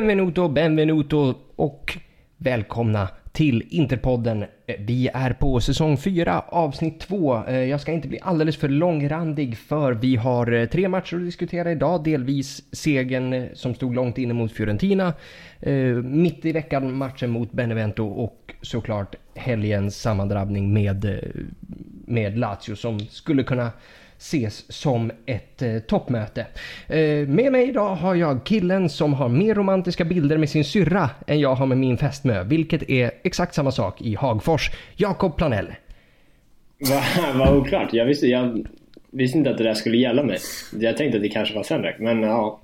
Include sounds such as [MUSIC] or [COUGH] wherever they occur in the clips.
Benvenuto, benvenuto och välkomna till Interpodden. Vi är på säsong 4, avsnitt 2. Eh, jag ska inte bli alldeles för långrandig för vi har eh, tre matcher att diskutera idag. Delvis segern eh, som stod långt inne mot Fiorentina. Mitt i veckan matchen mot Benevento och såklart helgens sammandrabbning med, med Lazio som skulle kunna ses som ett eh, toppmöte. Eh, med mig idag har jag killen som har mer romantiska bilder med sin syrra än jag har med min fästmö, vilket är exakt samma sak i Hagfors. Jakob Planell. [LAUGHS] Vad va oklart. Jag visste, jag visste inte att det där skulle gälla mig. Jag tänkte att det kanske var Sendrak, men ja.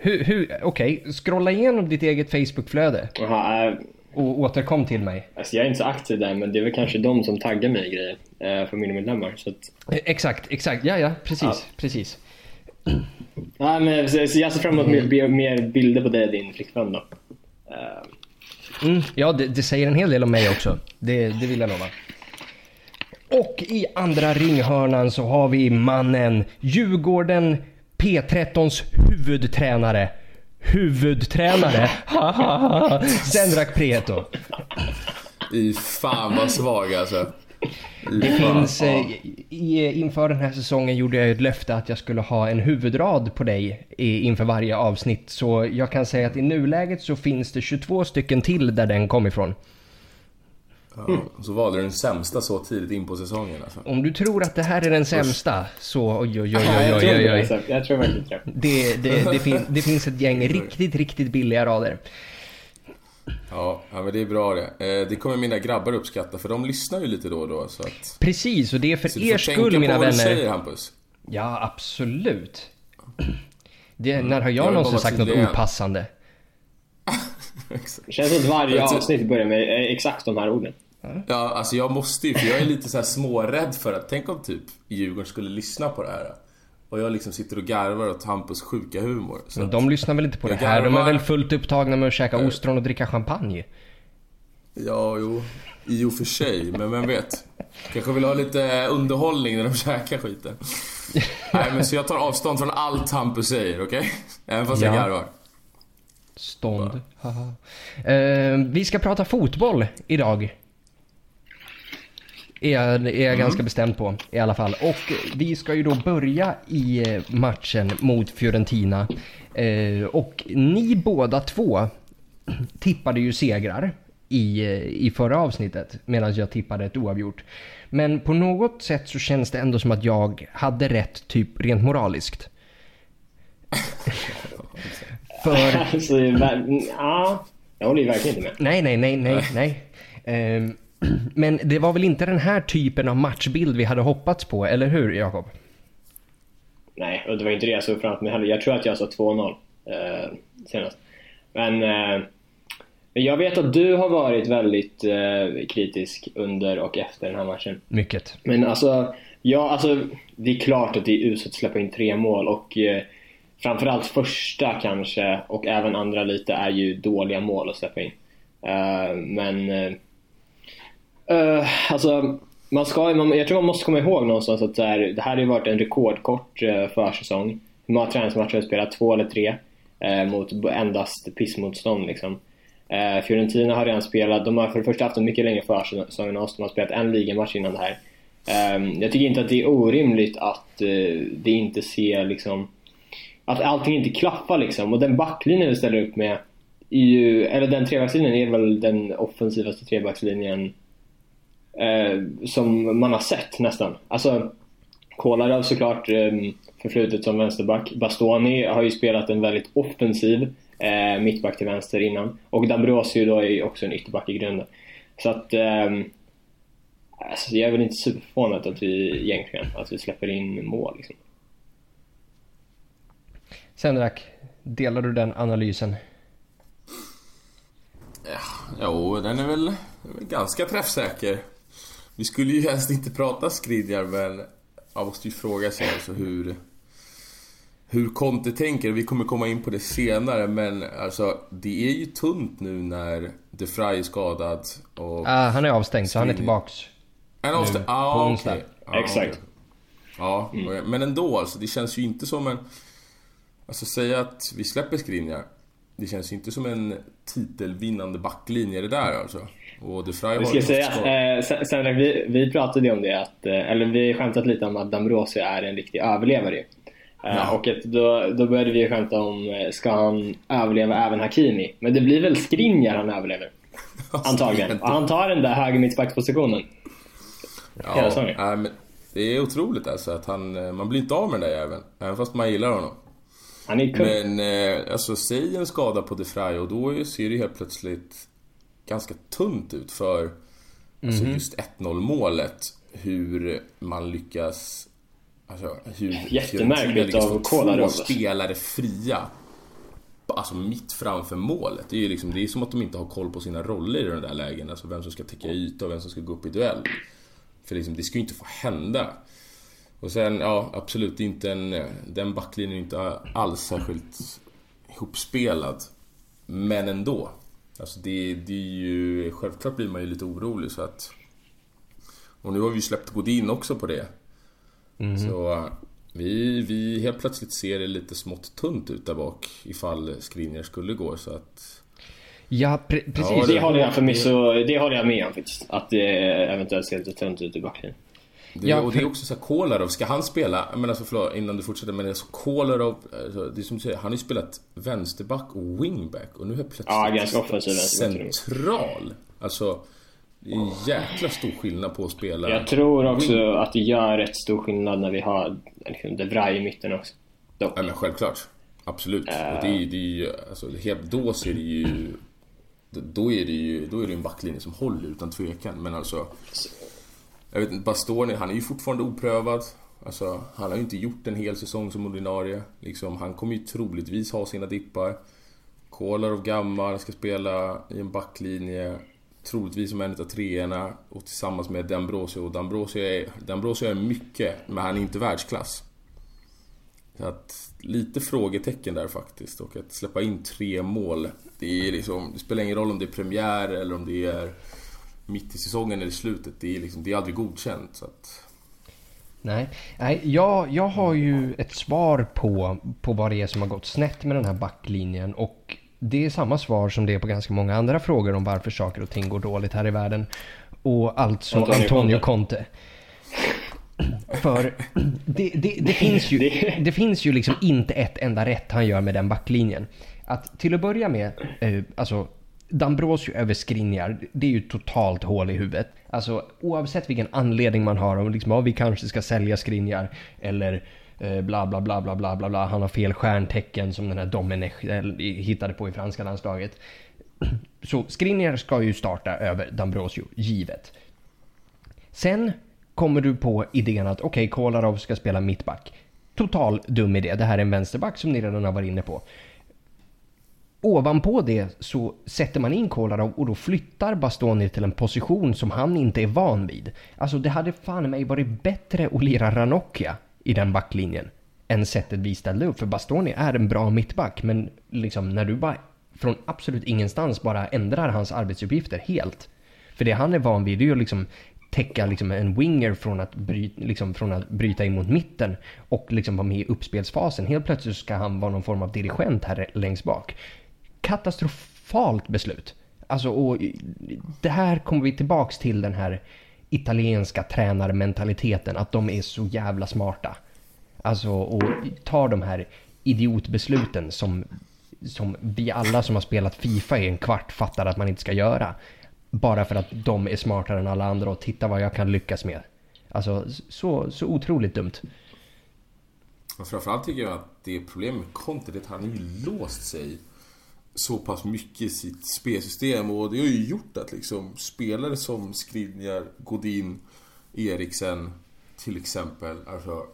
Hur, hur, Okej, okay. scrolla igenom ditt eget Facebook-flöde. Jaha, äh, och återkom till mig. Alltså jag är inte så aktiv där men det är väl kanske de som taggar mig i grejer eh, för mina medlemmar. Så att... Eh, exakt, exakt. Ja, ja, precis, ja. precis. Ja, men, så, jag ser fram emot mer, mer bilder på dig och din flickvän då. Uh... Mm, ja, det, det, säger en hel del om mig också. Det, det vill jag lova. Och i andra ringhörnan så har vi mannen, Djurgården P13s huvudtränare huvudtränare. [LAUGHS] Sendrak Prieto. I fan vad svag alltså. Det finns, eh, i, inför den här säsongen gjorde jag ett löfte att jag skulle ha en huvudrad på dig i, inför varje avsnitt. Så jag kan säga att i nuläget så finns det 22 stycken till där den kom ifrån. Ja, så valde du den sämsta så tidigt in på säsongen alltså. Om du tror att det här är den sämsta så oj oj oj oj oj oj. oj. Jag tror verkligen det. Det, det, det, fin, det finns ett gäng riktigt, riktigt billiga rader. Ja, ja, men det är bra det. Eh, det kommer mina grabbar uppskatta för de lyssnar ju lite då och då. Så att... Precis, och det är för er skull mina vänner. Så du får tänka på vad du säger Hampus. Ja, absolut. Det, mm. När har jag, jag någonsin sagt något opassande? [LAUGHS] det känns som att varje avsnitt börjar med exakt de här orden. Ja, alltså jag måste ju, för jag är lite så här smårädd för att, tänk om typ Djurgården skulle lyssna på det här. Och jag liksom sitter och garvar åt Hampus sjuka humor. Så Men de lyssnar väl inte på det här? Garvar... De är väl fullt upptagna med att käka ostron och dricka champagne? Ja, jo. I och för sig, men vem vet? Kanske vill ha lite underhållning när de käkar skiten. [LAUGHS] Nej, men så jag tar avstånd från allt Hampus säger, okej? Okay? Även fast ja. jag garvar. Stånd. Haha. Uh, vi ska prata fotboll idag är jag, är jag mm. ganska bestämd på i alla fall. Och vi ska ju då börja i eh, matchen mot Fiorentina. Eh, och ni båda två tippade ju segrar i, eh, i förra avsnittet medan jag tippade ett oavgjort. Men på något sätt så känns det ändå som att jag hade rätt typ rent moraliskt. [LAUGHS] För... alltså, ja, jag håller ju verkligen inte med. Nej, nej, nej, nej, nej. Um, [CLEARS THROAT] Men det var väl inte den här typen av matchbild vi hade hoppats på, eller hur Jakob? Nej, och det var inte det jag såg framför mig heller. Jag tror att jag sa 2-0 eh, senast. Men eh, jag vet att du har varit väldigt eh, kritisk under och efter den här matchen. Mycket. Men alltså, ja, alltså det är klart att det är uselt att släppa in tre mål och eh, framförallt första kanske och även andra lite är ju dåliga mål att släppa in. Uh, men uh, alltså, man ska, man, jag tror man måste komma ihåg någonstans att det här, det här har ju varit en rekordkort uh, försäsong. Hur många träningsmatcher har spelat? Två eller tre? Uh, mot endast pissmotstånd liksom. Uh, Fiorentina har redan spelat, de har för det första haft en mycket längre försäsong än oss. De har spelat en ligamatch innan det här. Um, jag tycker inte att det är orimligt att uh, det inte ser liksom att allting inte klaffar liksom. Och den backlinjen vi ställer upp med ju, eller den trebackslinjen är väl den offensivaste trebackslinjen eh, som man har sett nästan. Alltså, Kolarov såklart eh, förflutet som vänsterback. Bastoni har ju spelat en väldigt offensiv eh, mittback till vänster innan. Och Dambrosio då är ju också en ytterback i grunden. Så att eh, alltså, jag är väl inte superförvånad att vi egentligen att vi släpper in mål. Liksom. Sendrak, delar du den analysen? Ja, jo, den är väl, är väl ganska träffsäker. Vi skulle ju helst inte prata Skriniar men man måste ju fråga sig alltså hur... Hur Conte tänker, vi kommer komma in på det senare men alltså det är ju tunt nu när De Frey är skadad och... Ah, han är avstängd så han är tillbaks. Han är avstängd? Ah, på onsdag. Okay. Ah, Exakt. Okay. Ja, mm. men ändå alltså. Det känns ju inte som en... Alltså säga att vi släpper Skriniar det känns inte som en titelvinnande backlinje det där alltså. Och De Frey Det ska sägas, eh, sen, sen, vi, vi pratade om det, att, eh, eller vi skämtat lite om att Dambrosio är en riktig överlevare. Eh, Ja. Och då, då började vi skämta om, eh, ska han överleva även Hakimi? Men det blir väl Skriniar han överlever? [LAUGHS] Antagligen. Och han tar den där höger mittbackspositionen. hela Ja, säsongen. nej, men det är otroligt alltså att han, man blir inte av med den där jäveln. Även fast man gillar honom. Han är kung. Men eh, alltså säg en skada på De Frey och då ser det helt plötsligt ganska tunt ut för alltså Mhm. just 1-0 målet. Hur man lyckas... Alltså hur [LAUGHS] Jättemärkligt lyckas av Kolarov. två spelare fria. Alltså mitt framför målet. Det är ju liksom, det är som att de inte har koll på sina roller i de där lägena. Alltså vem som ska täcka yta och vem som ska gå upp i duell. För liksom, det ska ju inte få hända. Och sen, ja absolut, inte en, den backlinjen är inte alls särskilt ihopspelad. Men ändå. Alltså det, det är ju, självklart blir man ju lite orolig så att... Och nu har vi ju släppt Godin också på det. Så eh, vi, vi helt plötsligt ser det lite smått tunt ut där bak ifall Skriniar skulle gå så att... Ja, pre- precis. Ja, Det håller jag förvisso, det håller jag med om faktiskt. Att det eventuellt ser lite tunt ut i backlinjen. Det, Ja, och det är också så här, Kolarov, ska han spela? Men alltså förlåt, innan du fortsätter, men alltså Kolarov, alltså, det är som du säger, han har ju spelat vänsterback och wingback och nu är plötsligt Ja, ganska offensiv central. Alltså, det är en jäkla stor skillnad på att spela Jag tror också att det gör rätt stor skillnad när vi har liksom, De Vrij i mitten också. Dock. Ja men självklart. Absolut. Och det är, det är ju, alltså, helt, då ser det ju... Då är det ju då är det en backlinje som håller utan tvekan. Men alltså... Jag vet inte, Bastoni, han är ju fortfarande oprövad. Alltså, han har ju inte gjort en hel säsong som ordinarie. Liksom, han kommer ju troligtvis ha sina dippar. Kolarov gammal, ska spela i en backlinje. Troligtvis som en av treorna och tillsammans med Dambrosio. Och Dambrosio är, Dambrosio är mycket, men han är inte världsklass. Så att lite frågetecken där faktiskt. Och att släppa in tre mål. Det, är liksom, det spelar ingen roll om det är premiär eller om det är mitt i säsongen eller i slutet. Det är, liksom, det är aldrig godkänt. Så att, Nej, Nej jag, jag har ju ett svar på, på vad det är som har gått snett med den här backlinjen. Och det är samma svar som det är på ganska många andra frågor om varför saker och ting går dåligt här i världen. Och alltså Antonio Antonio, Conte. Conte. För det, det, det, finns ju, Det- det finns ju liksom inte ett enda rätt han gör med den backlinjen. Att till att börja med, eh, alltså Dambrosio över Skriniar, det är ju totalt hål i huvudet. Alltså oavsett vilken anledning man har, om liksom, ja, vi kanske ska sälja Skriniar eller eh, bla bla bla bla bla bla bla, han har fel stjärntecken som den här Domenech hittade på i franska landslaget. [CLEARS THROAT] Så Skriniar ska ju starta över Dambrosio, givet. Sen kommer du på idén att okej, Kolarov ska spela mittback. Total dum idé. Det här är en vänsterback som ni redan har varit inne på. Ovanpå det så sätter man in Kolarov och då flyttar Bastoni till en position som han inte är van vid. Alltså det hade fan mig varit bättre att lira Ranocchia i den backlinjen än sättet vi ställde upp. För Bastoni är en bra mittback men liksom när du bara från absolut ingenstans bara ändrar hans arbetsuppgifter helt. För det han är van vid det är ju att liksom täcka liksom en winger från att, bry, liksom från att bryta in mot mitten och liksom vara med i uppspelsfasen. Helt plötsligt ska han vara någon form av dirigent här längst bak. Katastrofalt beslut. Alltså, och det här kommer vi tillbaks till den här italienska tränarmentaliteten, att de är så jävla smarta. Alltså, och tar de här idiotbesluten som, som vi alla som har spelat Fifa i en kvart fattar att man inte ska göra. Bara för att de är smartare än alla andra och titta vad jag kan lyckas med. Alltså, så, så otroligt dumt. Men framförallt tycker jag att det är problem med Conte, det är att han har ju låst sig så pass mycket i sitt spelsystem och det har ju gjort att liksom spelare som Skriniar, Godin, Eriksen till exempel, alltså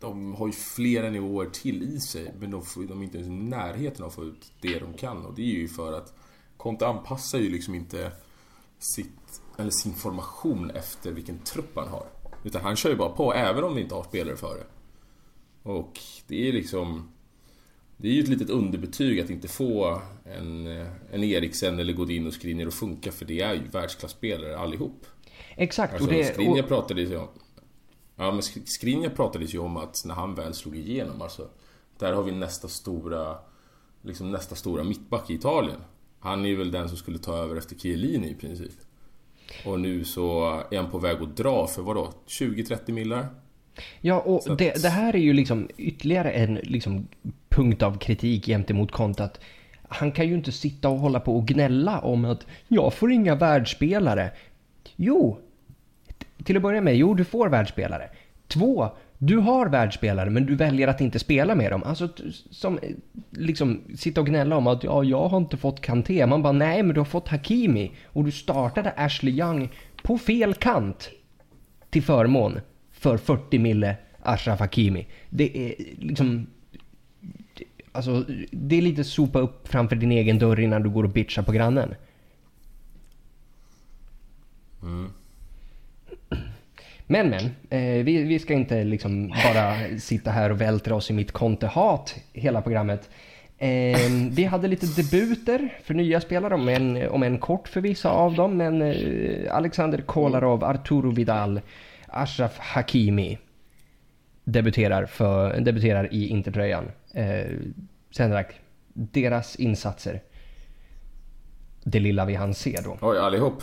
de har ju flera nivåer till i sig men de, får, de är inte ens i närheten av att få ut det de kan och det är ju för att Conte anpassar ju liksom inte sitt, eller sin formation efter vilken trupp han har. Utan han kör ju bara på även om vi inte har spelare för det. Och det är liksom... Det är ju ett litet underbetyg att inte få en, en Eriksen eller Godin och Skriniar att funka för det är ju världsklasspelare allihop. Exakt. Alltså, och det, Skriniar och, pratade ju om... Ja, men Sk- Skriniar pratades ju om att när han väl slog igenom, alltså... Där har vi nästa stora liksom nästa stora mittback i Italien. Han är väl den som skulle ta över efter Chiellini i princip. Och nu så är han på väg att dra för vadå? 20-30 millar? Ja, och det, det här är ju liksom ytterligare en liksom, punkt av kritik gentemot Conte. Att han kan ju inte sitta och hålla på och gnälla om att jag får inga världsspelare. Jo, till att börja med, jo du får världsspelare. Två, du har världsspelare men du väljer att inte spela med dem. Alltså som liksom sitta och gnälla om att ja, jag har inte fått Kanté. Man bara nej, men du har fått Hakimi och du startade Ashley Young på fel kant till förmån för 40 mille Ashraf Hakimi. Det är liksom... Alltså, det är lite sopa upp framför din egen dörr innan du går och bitchar på grannen. Men men, eh, vi, vi ska inte liksom bara sitta här och vältra oss i mitt kontehat hela programmet. Eh, vi hade lite debuter för nya spelare, om en, om en kort för vissa av dem. Men eh, Alexander Kolarov, Arturo Vidal, Ashraf Hakimi debuterar, för, debuterar i Intertröjan. Eh, Senrak, deras insatser. Det lilla vi hann se då. Oj, allihop.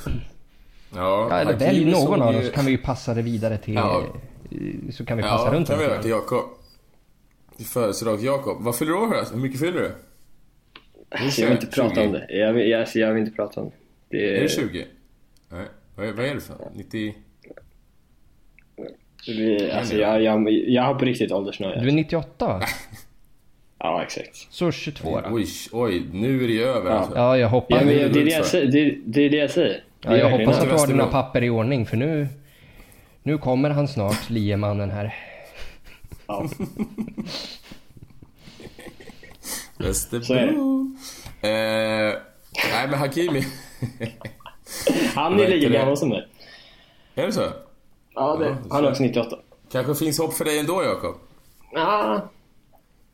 Ja, Ja, eller välj någon av dem så kan vi ju passa det vidare till... Ja. eh, Så kan vi passa Ja, runt kan vi det. göra till Jakob. Till födelsedag Jakob. Vad fyller du år? Hur mycket fyller du? Alltså, jag vill inte prata 20. om det. Jag vill, jag, alltså, jag vill inte prata om det. det Är det 20? Nej. Vad är, vad är det för 90? Alltså, jag, jag, jag har på riktigt åldersnöje. Du är 98 va? [LAUGHS] Ja, exakt. Så 22 då? Oj, oj, nu är det över Ja. alltså. Ja, jag hoppas... Ja, men, det är det, jag säger, det, det är det jag säger. Det Ja, jag hoppas att du har dina Västerbro. papper i ordning för nu... Nu kommer han snart, liemannen här. Ja. [LAUGHS] Västerbro. Så är det. Eh, nej men Hakimi. Han är lika det? gammal som mig. är det så? Ja, det, Ja, han är också 98. Kanske finns hopp för dig ändå Jakob? Ah,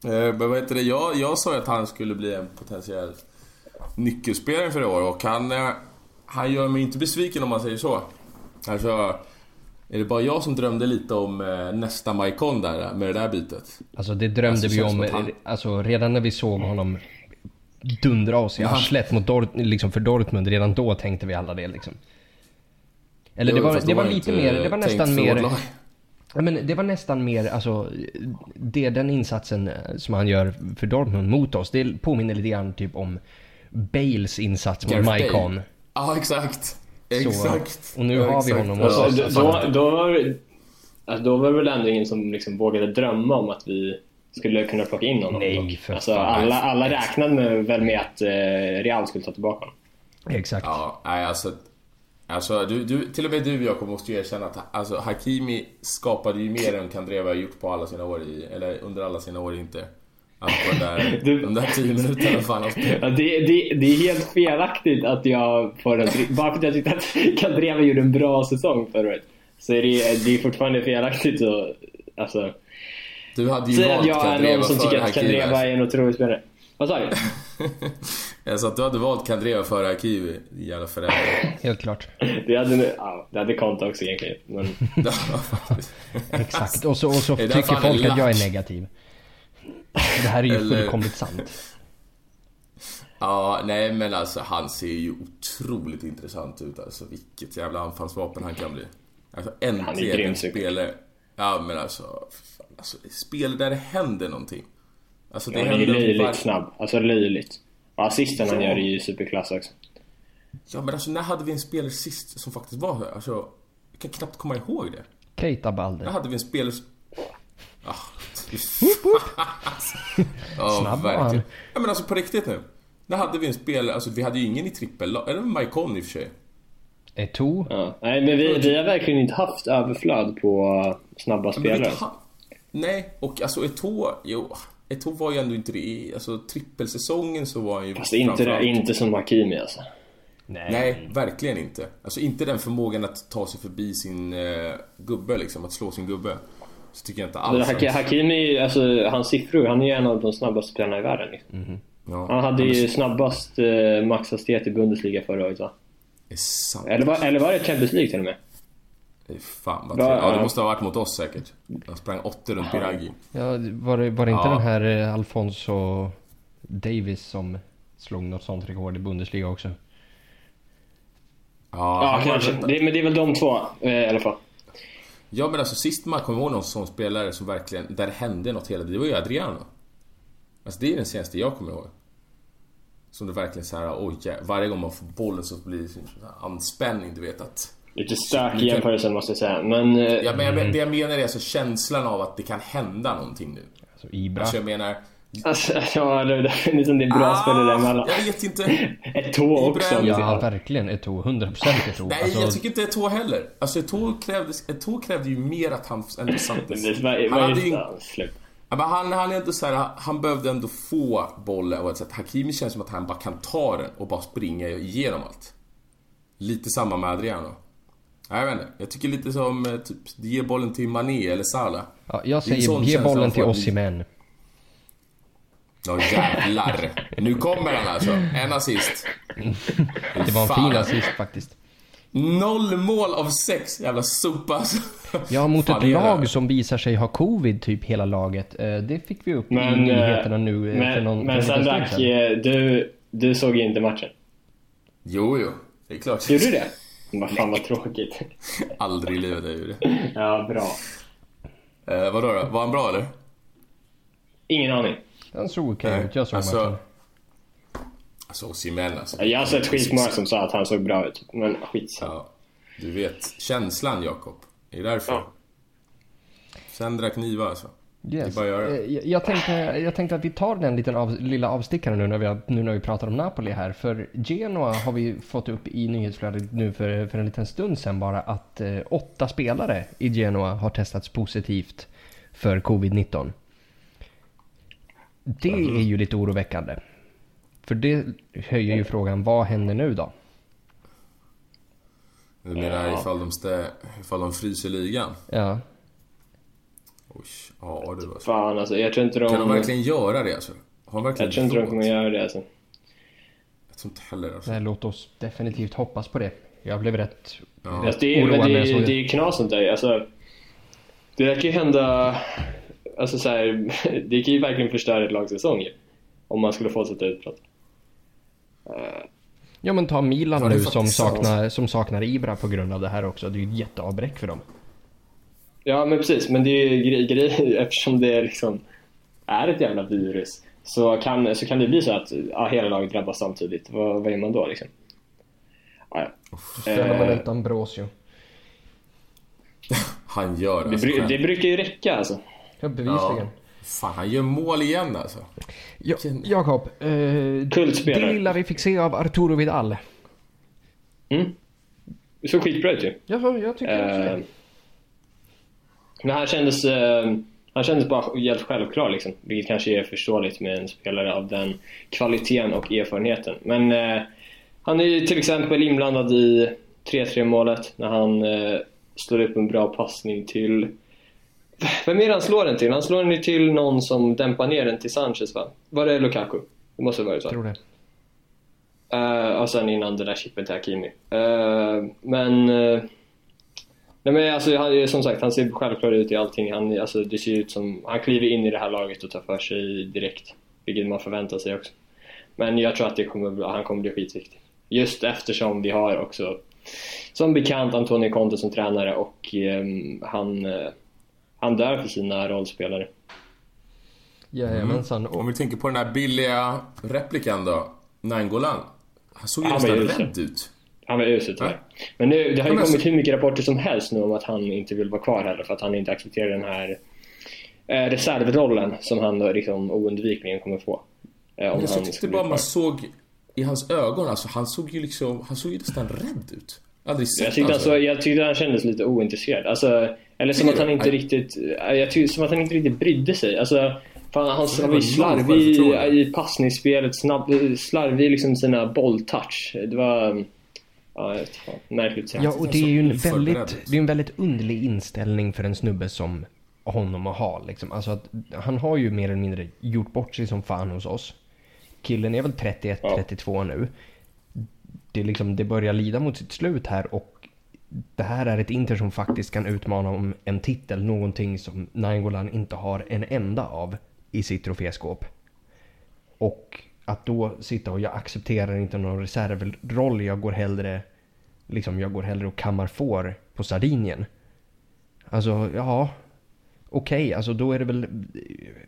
Eh, men vad heter det? Jag, jag sa att han skulle bli en potentiell nyckelspelare för i år och han, eh, han gör mig inte besviken om man säger så. Alltså, är det bara jag som drömde lite om eh, nästa Maikon där med det där bytet? Alltså det drömde Alltså, vi om, han- alltså redan när vi såg honom dundra oss i arslet mot Dort, liksom för Dortmund, redan då tänkte vi alla det liksom. Eller det Jo, var, fast det de var lite mer, det var nästan mer... Ja, men det var nästan mer, alltså, det, den insatsen eh, som han gör för Dortmund mot oss, det påminner lite grann typ om Bales insats mot. Maikon. Ja, exakt. Så, Exakt. och nu Ja, har vi exakt. honom Ja, och så- alltså, då, då, var, det- alltså, då var det väl ändå ingen som liksom vågade drömma om att vi skulle kunna plocka in honom. Nej, för alltså, fan. alla, alla räknade med, väl med att eh, Real skulle ta tillbaka honom. Exakt. Ja, nej alltså... Alltså, du, du, till och med du Jakob måste ju erkänna att alltså, Hakimi skapade ju mer än Kandreva har gjort på alla sina år i, eller under alla sina år inte. Alltså den där, [LAUGHS] Du- de där tio minuterna fan. Ja, det, det, det är helt felaktigt att jag får en, bara för att jag tyckte att [LAUGHS] Kandreva gjorde en bra säsong förra året. Så är det, det är fortfarande felaktigt att alltså, Du hade ju säga att valt jag är Kandreva någon som före tycker att Hakimi. Kandreva är en otrolig spelare. Vad sa du? [LAUGHS] Jag sa att du hade valt Kandreva före Hakimi i alla fall. [LAUGHS] Helt klart. Det hade, ja, det hade Konta också egentligen. Men. [LAUGHS] Exakt. Och så, och så tycker folk att jag är negativ. Det här är ju Eller- fullkomligt sant. Ja, nej men alltså han ser ju otroligt intressant ut alltså. Vilket jävla anfallsvapen han kan bli. Alltså äntligen en spelare. Ja men alltså, fan, alltså spel där det händer någonting. Alltså det ja, han är händer löjligt var- snabb. Alltså löjligt. Och assisten han Ja. gör är ju superklass också. Ja men alltså när hade vi en spelare sist som faktiskt var här? Alltså, jag kan knappt komma ihåg det. Keita Balde. När hade vi en spelare som... Ah, [LAUGHS] Ja, Snabb var verkligen. han. Ja men alltså på riktigt nu. När hade vi en spelare, alltså vi hade ju ingen i trippel eller Maikon i och för sig. Eto'o. Ja. Nej, men vi, vi har verkligen inte haft överflöd på uh, snabba spelare. ha- Nej, och alltså Eto'o, jo, Eto'o var ju ändå inte det i, alltså trippelsäsongen så var han ju Fast inte, framförallt- inte som Hakimi alltså. Nej, verkligen inte. Alltså inte den förmågan att ta sig förbi sin eh, gubbe liksom, att slå sin gubbe. Så tycker jag inte Men alls. Haki- Hakimi, alltså hans siffror, han är ju en av de snabbaste spelarna i världen. Liksom. Ja, Han hade men ju det snabbast eh, maxhastighet i Bundesliga förra året va? är sant. Eller var, eller var det Champions League till och med? Det Fan vad trevligt. Ja, det ja. måste ha varit mot oss säkert. Han sprang 80 runt Biragi. Ja, var det, var det inte Ja. den här eh, Alfonso Davis som slog något sånt rekord i Bundesliga också. Ja, var- kanske. Det, men det är väl de två eh, i alla fall. Ja men alltså sist man kommer ihåg någon sån spelare som verkligen, där det hände något hela tiden, det var ju Adriano. Alltså det är den senaste jag kommer ihåg. Som det verkligen så här, oj varje gång man får bollen så blir det anspänning, du vet att... Lite stökig jämförelse måste jag säga. Men, eh, Ja, men jag, det jag menar är alltså känslan av att det kan hända någonting nu. Alltså Ibra. Alltså jag menar... alltså, [LAUGHS] ja, eller det är liksom det är bra spelare däremellan. jag vet inte. [LAUGHS] Ett tå också. Ibra- Ja, verkligen Eto'o. 100% Eto'o. Nej, Alltså, jag tycker inte Eto'o heller. Alltså Eto'o krävde, Eto'o krävde ju mer att han. [LAUGHS] Det var, Han hade ju. Ja, men han, han är ändå så här, han behövde ändå få bollen och sätt. Hakimi känns som att han bara kan ta den och bara springa igenom allt. Lite samma med Adriano. Jag vet inte. Jag tycker lite som eh, typ, ge bollen till Mané eller Salah. ja, jag säger ge bollen till. Osimhen. Ja jävlar. Nu kommer han alltså. En assist. Det var en Fan. fin assist faktiskt. Noll mål av sex. Jävla sopa alltså. Ja, mot Fan, ett lag som visar sig ha covid, typ hela laget. Eh, Det fick vi upp i Men, nyheterna eh, nu eh, för Men, någon men Sandrak, du, du såg ju inte matchen. Jo, jo. Det är klart. Gjorde du det? Vad fan vad tråkigt. Aldrig i livet jag gjorde det. Ja, bra. Eh, vadå då? Var han bra eller? Ingen aning. Den såg okej ut. Jag såg alltså- matchen. Alltså Osimhen alltså. Jag har sett skitmånga som sa att han såg bra ut. Men skitsamma. Ja, du vet. Känslan Jakob. Det är därför. Ja. Sandra kniva alltså. Yes. Eh, Jag, jag, tänkte, jag tänkte att vi tar den liten av, lilla avstickaren nu när, vi har, nu när vi pratar om Napoli här. För Genoa har vi fått upp i nyhetsflödet nu för, för en liten stund sedan bara att eh, åtta spelare i Genoa har testats positivt för covid-19. Det är ju lite oroväckande. För det höjer ju frågan, vad händer nu då? Du menar ifall de, stä, ifall de fryser ligan? Ja, Oj, ja du alltså. Fan alltså, jag tror inte de... Kan de verkligen göra det alltså? Har de verkligen Jag tror inte de kommer göra det alltså. Jag tror inte heller alltså. nej, låt oss definitivt hoppas på det. Jag blev rätt, Ja. rätt Alltså, det, är, men oroad det, när jag såg är, det är knas sånt där. Alltså, det där kan ju hända... Alltså så här, [LAUGHS] det kan ju verkligen förstöra ett lags säsong ju. Om man skulle fortsätta utbrott. Ja men ta Milan det nu som saknar, som saknar Ibra på grund av det här också. Det är ju ett jätteavbräck för dem. Ja men precis, men det är ju gre- grejer [LAUGHS] eftersom det liksom är ett jävla virus. Så kan, så kan det bli så att ja, hela laget drabbas samtidigt. Vad, vad gör man då liksom? Ja, ja. Ställer man Eh, ut Ambrosio. [LAUGHS] Han gör det, alltså själv. det brukar ju räcka alltså. Ja, bevisligen. Ja. Fan, han gör mål igen alltså. Ja, Jakob, eh, det Kultspelare. lilla vi fick se av Arturo Vidal. Mm. Det såg skitbra ut ju. Ja, jag tycker också Eh, det. Men han kändes, eh, han kändes bara helt självklar liksom. Vilket kanske är förståeligt med en spelare av den kvaliteten och erfarenheten. Men eh, han är ju till exempel inblandad i 3-3 målet när han eh, slår upp en bra passning till vem är det han slår den till? Han slår den ju till någon som dämpar ner den till Sanchez va? Var det Lukaku? Det måste vara så. Tror det. Uh, och sen innan den där chippen till Hakimi. Eh, men... eh, nej men alltså, han, som sagt, han ser självklar ut i allting. Han, alltså, det ser ut som... Han kliver in i det här laget och tar för sig direkt. Vilket man förväntar sig också. Men jag tror att det kommer, bli- han kommer bli skitviktig. Just eftersom vi har också, som bekant, Antonio Conte som tränare och ehm, han, eh, han dör för sina rollspelare. Jajamensan. Om Och, vi tänker på den här billiga replikan då. Nangolan. Han såg ju nästan rädd ut. Han var usel tyvärr. Men nu, det har ju men kommit så- hur mycket rapporter som helst nu om att han inte vill vara kvar heller för att han inte accepterar den här eh, reservrollen som han då liksom oundvikligen kommer få. Eh, om Men jag han tyckte bara man såg i hans ögon, alltså han såg ju liksom, han såg ju nästan rädd ut. Aldrig sett Jag tyckte, alltså. så, jag tyckte han kändes lite ointresserad. Alltså, eller som att han inte riktigt... eh, Jag tyckte som att han inte riktigt brydde sig. Alltså, fan, han, han var ju slarvig självförtroende. i passningsspelet, snabb, slarvig i liksom sina bolltouch. Det var... Ja. Märkligt sätt. ja, och det är ju en oförberedd väldigt, det är en väldigt underlig inställning för en snubbe som honom att ha. Liksom. Alltså att han har ju mer eller mindre gjort bort sig som fan hos oss. Killen är väl 31-32 nu. Det, är liksom, det börjar lida mot sitt slut här och det här är ett Inter som faktiskt kan utmana om en titel. Någonting som Nainggolan inte har en enda av i sitt troféskåp. Och att då sitta och jag accepterar inte någon reservroll. Jag går hellre, liksom jag går hellre och kammar får på Sardinien. Alltså, ja. Okej, okay, alltså då är det väl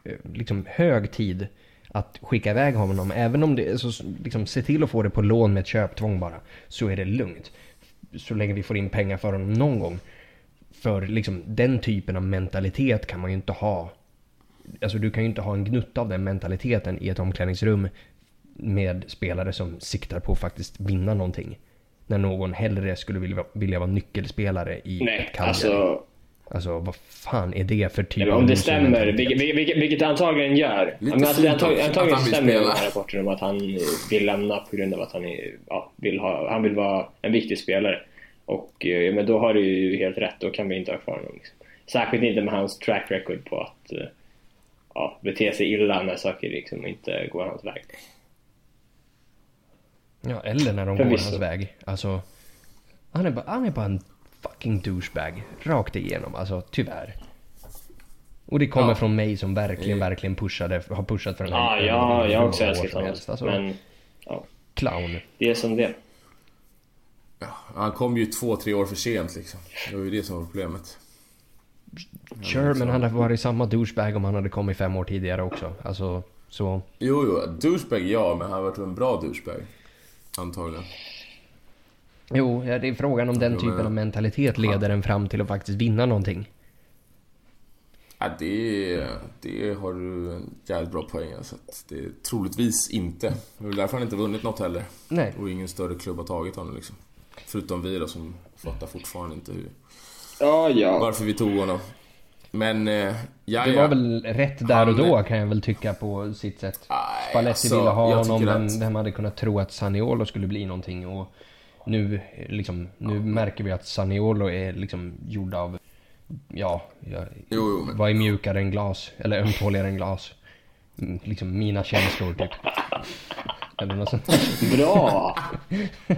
eh, liksom hög tid att skicka iväg honom. Även om det alltså, är så, liksom se till att få det på lån med ett köptvång bara. Så är det lugnt. Så länge vi får in pengar för honom någon gång. För liksom den typen av mentalitet kan man ju inte ha. Alltså du kan ju inte ha en gnutta av den mentaliteten i ett omklädningsrum med spelare som siktar på att faktiskt vinna någonting. När någon hellre skulle vilja, vilja vara nyckelspelare i Nej, ett Cagliari. alltså Alltså vad fan är det för typ om det stämmer, vilket, vilket, vilket det antagligen gör. Lite men alltså, det antagligen vill stämmer ju de spela. här rapporterna om att han vill lämna på grund av att han är, ja, vill, ha, han vill vara en viktig spelare. Och eh, men då har du ju helt rätt, då kan vi inte ha kvar honom. Liksom. Särskilt inte med hans track record på att eh, ja, bete sig illa när saker liksom inte går hans väg. Ja, eller när de går Förvisso. hans väg. Alltså, han är, bara, han är bara en fucking douchebag. Rakt igenom, alltså tyvärr. Och det kommer Ja. från mig som verkligen, Mm. verkligen pushade, har pushat för den Ja, här. ja jag har också älskat honom. Alltså, Men ja, Clown. det är som det Ja, han kom ju två, tre år för sent liksom. Det var ju det som var problemet. Sure, men han hade varit samma douchebag om han hade kommit fem år tidigare också. Alltså, så... Jo, jo, douchebag ja, men han har varit en bra douchebag. Antagligen. Jo, det är frågan om den Jo, typen men- av mentalitet leder en fram till att faktiskt vinna någonting. Ja, det, det har du en jävligt bra poäng alltså. att Det är troligtvis inte. Det är därför han inte vunnit något heller. Nej. Och ingen större klubb har tagit honom liksom. Förutom vi då som fattar fortfarande inte hur, Ja, ja. varför vi tog honom. Men, eh, ja, Det ja. var väl rätt där och Han- då kan jag väl tycka på sitt sätt. Nej, Spalletti alltså, ville ha jag honom, vem, att- vem hade kunnat tro att Saniolo skulle bli någonting och nu, liksom, nu märker vi att Saniolo är liksom gjord av, ja, ja Jo, jo, men- vad är mjukare än glas? Eller ömtåligare än glas? Mm, Liksom mina känslor typ. [LAUGHS] Eller något sånt. Bra! [LAUGHS]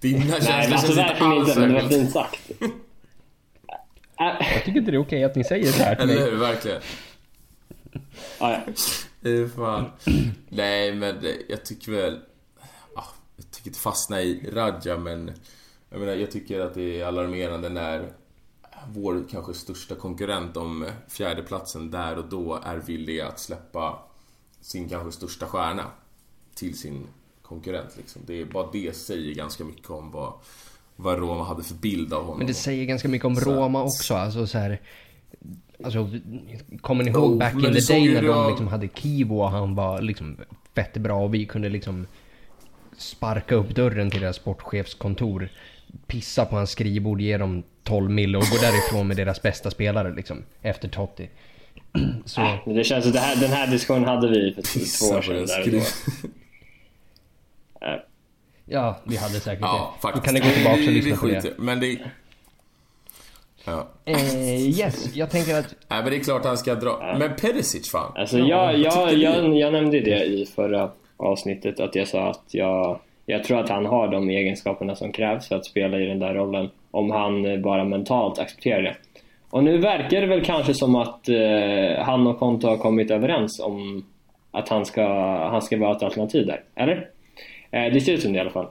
Dina Nej, känslor alltså känns inte alls inte, men det var fint sagt. Jag tycker inte det är okej att ni säger så här till Eller mig. hur, verkligen. ja. Fan. Nej, men det- jag tycker väl... Ah, jag tycker inte fastna i Radja, men... Jag menar, jag tycker att det är alarmerande när vår kanske största konkurrent om fjärdeplatsen där och då är villiga att släppa sin kanske största stjärna till sin konkurrent. Liksom. Det är bara det säger ganska mycket om vad, vad Roma hade för bild av honom. Men det säger ganska mycket om Så Roma också. Alltså så här, alltså, kommer ni ihåg Jo, back in the day när de liksom hade Kivo och han var liksom fett bra och vi kunde liksom sparka upp dörren till deras sportchefskontor, pissa på hans skrivbord, ge dem 12 mil och gå därifrån med deras bästa spelare liksom efter Totti. [CLEARS THROAT] Så Det känns att det här, den här diskussionen hade vi för två år sedan. Där och då. skri- Äh, ja, vi hade säkert Ja, det. Då faktiskt. kan ni gå tillbaka och lyssna på det. Men det... Ja. Eh, yes, jag tänker att [LAUGHS] Nej men det är klart han ska dra. Men Perisic fan. Alltså Ja, jag, jag, jag, jag nämnde det i förra avsnittet att jag sa att jag, jag tror att han har de egenskaperna som krävs för att spela i den där rollen om han bara mentalt accepterar det. Och nu verkar det väl kanske som att eh, han och Konto har kommit överens om att han ska, han ska vara ett alternativ där, eller? Eh, det ser ut som det i alla fall.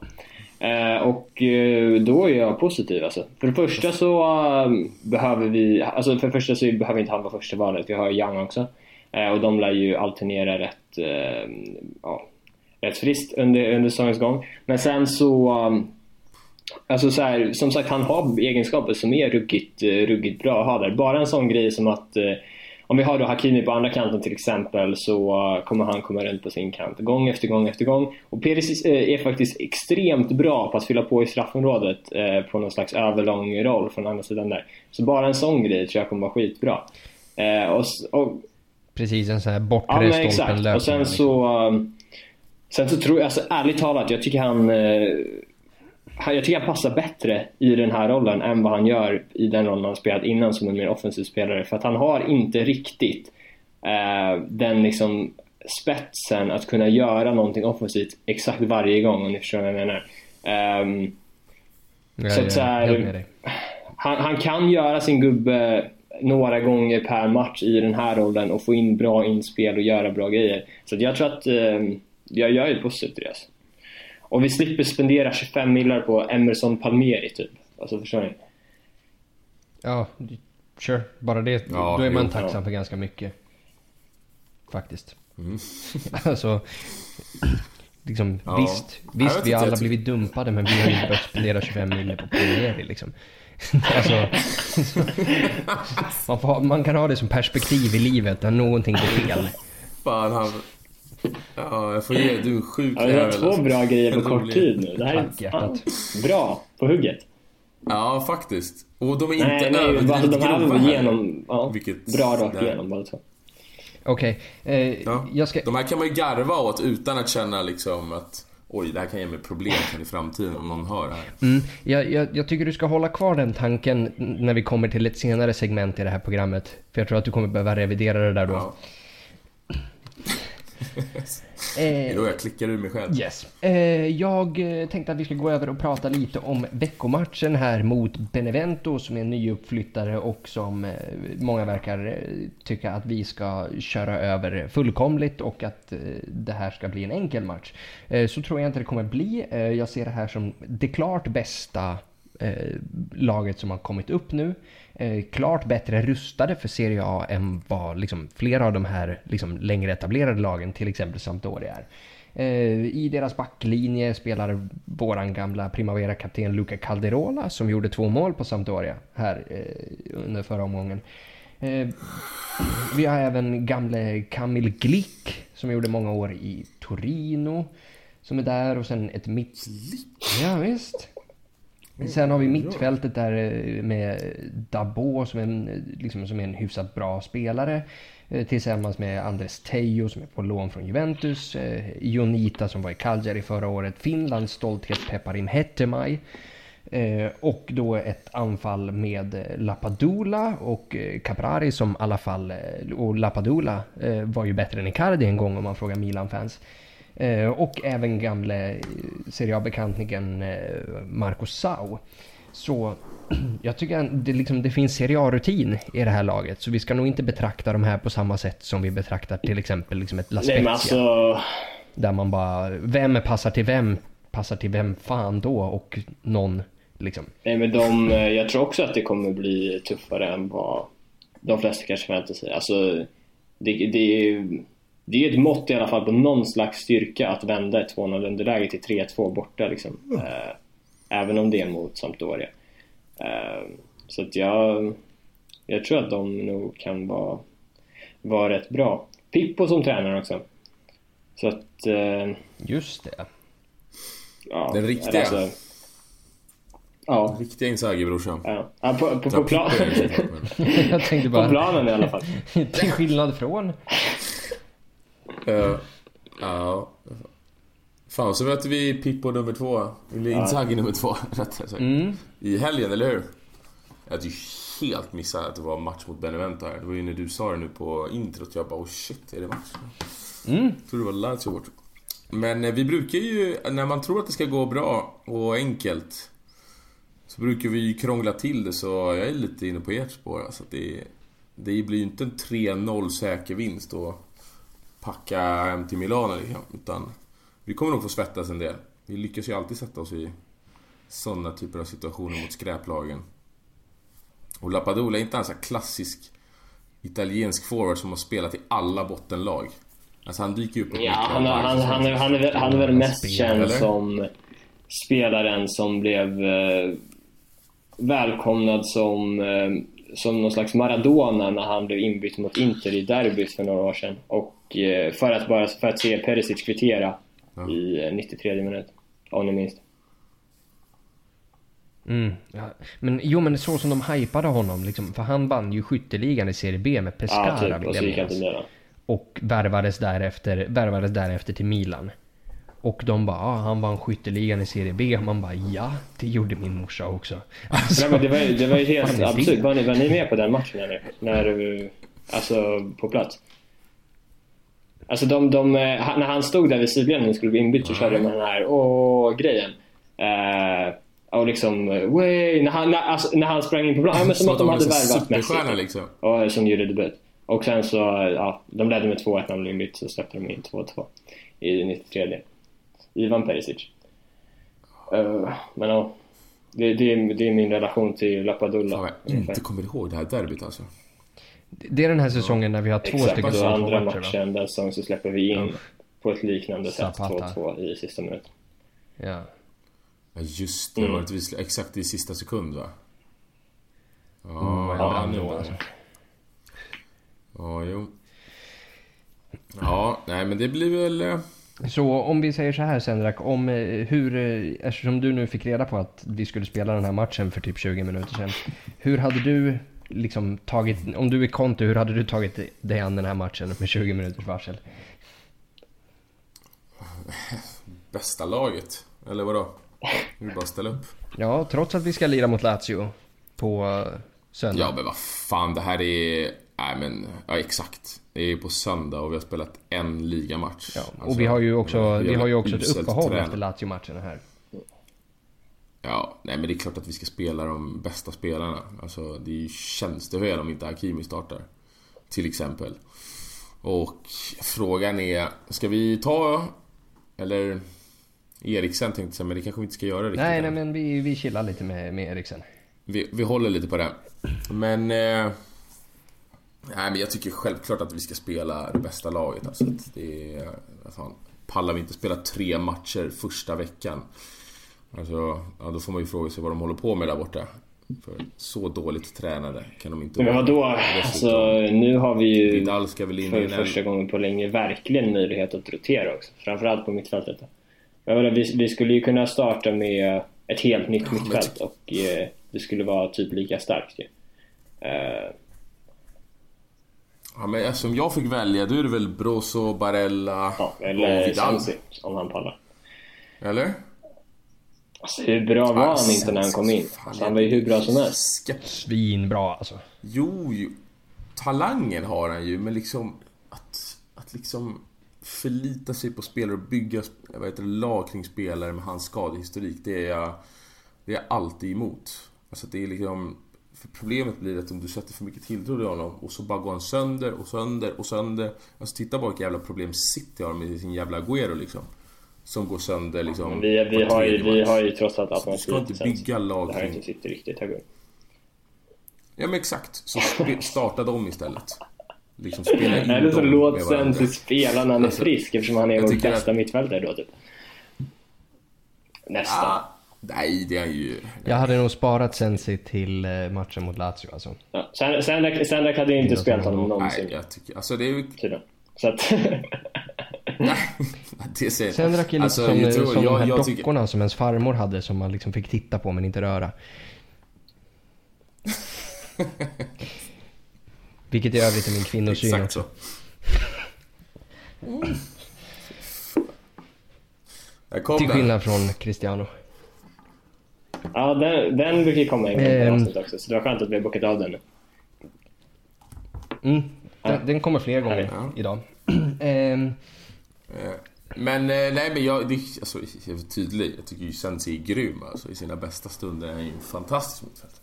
Eh, och eh, då är jag positiv alltså. För det första så eh, behöver vi, alltså för det första så behöver vi inte han vara första valet. Vi har Young också. Eh, och de lär ju alternera rätt, eh, ja, rätt friskt under, under säsongens gång. Men sen så, eh, alltså så här, som sagt han har egenskaper som är ruggigt, eh, ruggigt bra att ha där. Bara en sån grej som att eh, om vi har då Hakimi på andra kanten till exempel så kommer han komma runt på sin kant gång efter gång efter gång. Och Perisic eh, är faktiskt extremt bra på att fylla på i straffområdet eh, på någon slags överlång roll från andra sidan där. Så bara en sån grej tror jag kommer vara skitbra. Eh, och, och precis en sån här bortre Ja stolpen Och sen så... Sen så tror jag, alltså ärligt talat, jag tycker han... han- Jag tycker han passar bättre i den här rollen än vad han gör i den rollen han spelat innan som en mer offensiv spelare. För att han har inte riktigt eh, den liksom spetsen att kunna göra någonting offensivt exakt varje gång om ni förstår vad jag menar. Ehm, Ja, så att så är här- han, han kan göra sin gubbe några gånger per match i den här rollen och få in bra inspel och göra bra grejer. Så jag tror att eh, jag, jag är positiv till det. Alltså. Och vi slipper spendera 25 millar på Emerson Palmieri typ. Alltså förstår ni? Ja, sure. Bara det, Ja, då är man jo. tacksam Ja. för ganska mycket. Faktiskt. Mm. [LAUGHS] alltså, liksom, Ja. visst, visst vi har alla blivit dumpade men vi har ju inte behövt spendera 25 miljoner på Palmieri liksom. [LAUGHS] alltså, [LAUGHS] man, får, ha- man kan ha det som perspektiv i livet när någonting går fel. Fan han... Ja, jag får ge du är en sjuk Ja, vi har två alltså. bra grejer på kort tid nu. Det här är Tack, hjärtat. fan bra på hugget. Ja, faktiskt. Och de är inte Nej, nej, bara, överdrivet de här grova var här. genom, ja, Vilket- bra rakt där. igenom båda två. Okej, eh, Ja. jag ska... De här kan man ju garva åt utan att känna liksom att Oj, det här kan ge mig problem i framtiden om någon hör det här. Mm, jag, jag, jag tycker du ska hålla kvar den tanken när vi kommer till ett senare segment i det här programmet. För jag tror att du kommer behöva revidera det där då. Ja. Eh, [LAUGHS] Jo, jag klickar ur mig själv. Yes. Eh, jag eh, tänkte att vi ska gå över och prata lite om veckomatchen här mot Benevento som är en nyuppflyttare och som många verkar tycka att vi ska köra över fullkomligt och att det här ska bli en enkel match. Så tror jag inte det kommer bli. Jag ser det här som det klart bästa laget som har kommit upp nu. Eh, klart bättre rustade för Serie A än vad liksom, flera av de här liksom, längre etablerade lagen, till exempel Sampdoria är. Eh, I deras backlinje spelar våran gamla Primavera-kapten Luca Calderola som gjorde två mål på Sampdoria här eh, under förra omgången. Eh, vi har även gamle Kamil Glick som gjorde många år i Torino. Som är där och sen ett mitt... Ja, visst. Sen har vi mittfältet där eh, med Dabo som är en, eh, liksom, som är en hyfsat bra spelare. Eh, tillsammans med Andres Tejo som är på lån från Juventus. Jonita som var i Cagliari förra året. Finlands stolthet Peparim Hettemaj. Och då ett anfall med Lapadula och Caprari som i alla fall, och Lapadula var ju bättre än Icardi en gång om man frågar Milan-fans. Eh, och även gamle eh, Serie A-bekantningen eh, Marco Sau. Så [CLEARS THROAT] jag tycker att det, liksom, det finns Serie A-rutin i det här laget. Så vi ska nog inte betrakta de här på samma sätt som vi betraktar till exempel liksom ett La Nej men Spezia. alltså, Där man bara, vem passar till vem? Passar till vem fan då? Och någon liksom. nej men de, jag tror också att det kommer bli tuffare än vad de flesta kanske förväntar sig. Alltså, det, det, är ju- det är ju ett mått i alla fall på någon slags styrka att vända ett 2-0 underläge till 3-2 borta liksom. Eh, även om det är mot Sampdoria. Eh, så att jag, jag tror att de nog kan vara, vara rätt bra. Pippo som tränare också. Så att, eh, Just det. ja. Den riktiga. alltså- ja. Riktiga insiderbrorsan. Ja, ja på, på, på, plan, [LAUGHS] på planen i alla fall. [LAUGHS] till skillnad från. Eh, Ja. Fan, så möter vi Pippo nummer två. Eller Inzaghi nummer två, [LAUGHS] rättare sagt. Mm. I helgen, eller hur? Jag hade ju helt missat att det var match mot Benevento här. Det var ju när du sa det nu på introt. Jag bara oh shit, är det match? Mm. Jag trodde det var Lazio bort. Men eh, vi brukar ju, när man tror att det ska gå bra och enkelt Så brukar vi ju krångla till det så jag är lite inne på ert spår. Alltså det, det blir ju inte en 3-0 säker vinst och packa hem till Milano liksom. Utan vi kommer nog få svettas en del. Vi lyckas ju alltid sätta oss i sådana typer av situationer mot skräplagen. Och Lapadula är inte en sån här klassisk italiensk forward som har spelat i alla bottenlag. Alltså han dyker ju upp på Ja, han, han, han, han, är, han, är, väl- han är väl mest Spelare, känd eller? som spelaren som blev eh, välkomnad som, eh, som någon slags Maradona när han blev inbytt mot Inter i derbyt för några år sedan. Och eh, för att bara för att se Perisic kvittera Ja. i eh, 93 minut. Om ni minns. Mm, ja. Men jo men så som de hypade honom liksom, för han vann ju skytteligan i Serie B med Pescara Ja, typ. vill jag minnas. Och värvades därefter, värvades därefter till Milan. Och de bara, ah, han vann skytteligan i Serie B. Och man bara, ja, det gjorde min morsa också. Alltså, Nej, men det, var, ju- det var ju helt absurt. Var ni, var ni med på den matchen eller? När, eh, alltså på plats? Alltså de, de, eh, när han stod där vid sidlinjen och skulle bli inbytt så körde de den här åh grejen. Eh, och liksom, way, när han, när, alltså, när han sprang in på planen. Ja, men som, att de hade värvat Messi. Liksom. Och, som gjorde debut. Och sen så, ja, de ledde med 2-1 när de blev bytt, så släppte de in 2-2 i 93. Ivan Perisic. Uh, men ja, det, det, är, det är min relation till Lapadula. Fan, jag inte kommer ihåg det här derbyt alltså. Det är den här säsongen när vi har två Exakt, stycken så andra matcher, matchen den säsongen så släpper vi in Ja. på ett liknande sätt Zapata. 2-2 i sista minuten. Ja. Ja just det, Mm. var det exakt i sista sekund va? Ja, Mm, ja, nu var det. Ja, jo. Ja, nej men det blir väl... Så om vi säger så här Sendrak, om eh, hur, eh, eftersom du nu fick reda på att vi skulle spela den här matchen för typ 20 minuter sedan. Hur hade du liksom tagit, om du är Conte, hur hade du tagit dig an den här matchen med 20 minuters varsel? [LAUGHS] Bästa laget, eller vadå? Vi bara ställa upp. Ja, trots att vi ska lira mot Lazio på eh, söndag. Ja men vad fan, det här är... Nej men, ja exakt. Det är på söndag och vi har spelat en ligamatch. Ja, och Alltså, vi har ju också, vi har ju också ett uppehåll efter Lazio-matcherna här. Ja, nej men det är klart att vi ska spela de bästa spelarna. Alltså det är ju tjänstefel om inte Hakimi startar. Till exempel. Och frågan är, ska vi ta... Eller... Eriksen tänkte jag säga, men det kanske vi inte ska göra riktigt Nej, nej men vi, vi chillar lite med, med Eriksen. Vi, vi håller lite på det. Men... Eh, nej, men jag tycker självklart att vi ska spela det bästa laget. Alltså, att det är... Fan, pallar vi inte spela tre matcher första veckan? Alltså, ja, då får man ju fråga sig vad de håller på med där borta. För så dåligt tränade kan de inte Men vadå? Alltså, nu har vi ju för första gången på länge verkligen möjlighet att rotera också. Framförallt på mittfältet. Jag menar, vi, vi skulle ju kunna starta med ett helt nytt mittfält och eh, det skulle vara typ lika starkt ju. Eh, Ja, men eftersom jag fick välja, då är det väl Brozo, Barella ja, och eller Vidal? Sensi, om han pallar. Eller? Alltså, hur bra var han inte när han kom in? Alltså, han var ju hur bra som helst. Svinbra alltså. Jo, jo, talangen har han ju, men liksom att, att liksom förlita sig på spelare och bygga vad heter det, lag kring spelare med hans skadehistorik, det är jag, det är jag alltid emot. Alltså det är liksom, problemet blir att om du sätter för mycket tilltro till honom och så bara går han sönder och sönder och sönder. Alltså titta bara vilka jävla problem City har med sin jävla Agüero liksom. Som går sönder liksom. Men vi, vi, har ju, vi har ju trots allt Du ska inte alternativ. bygga lag Det här kring inte sitter riktigt upp. Ja men exakt. Så starta dem istället. Liksom spela in Eller så låt varandra. Sensi spela när han är frisk eftersom han är vår bästa att- mittfältare då typ. Nästan. Ah, nej, det är ju... Jag hade nog sparat Sensi till eh, matchen mot Lazio alltså. Ja. Sen- Sendrak Sendrak hade ju inte spelat honom någonsin. Nej, jag tycker... Alltså det är ju... Så att... [LAUGHS] det säger Sen drack ju lite alltså, som, jag tror- som jag- de här jag tycker- dockorna som ens farmor hade som man liksom fick titta på men inte röra. [LAUGHS] Vilket i övrigt är min kvinnosyn Exakt också. så. Kom Till skillnad från Cristiano. Ja, den, den brukar ju komma en gång per Ehm. avsnitt också. Så det var skönt att vi har bokat av den nu. Mm. Den, den kommer fler gånger Ja. idag. [CLEARS THROAT] Eh, Men eh, nej men jag, det, alltså, jag är tydlig. Jag tycker ju Sensi är grym alltså. I sina bästa stunder är han ju en fantastisk mittfältare.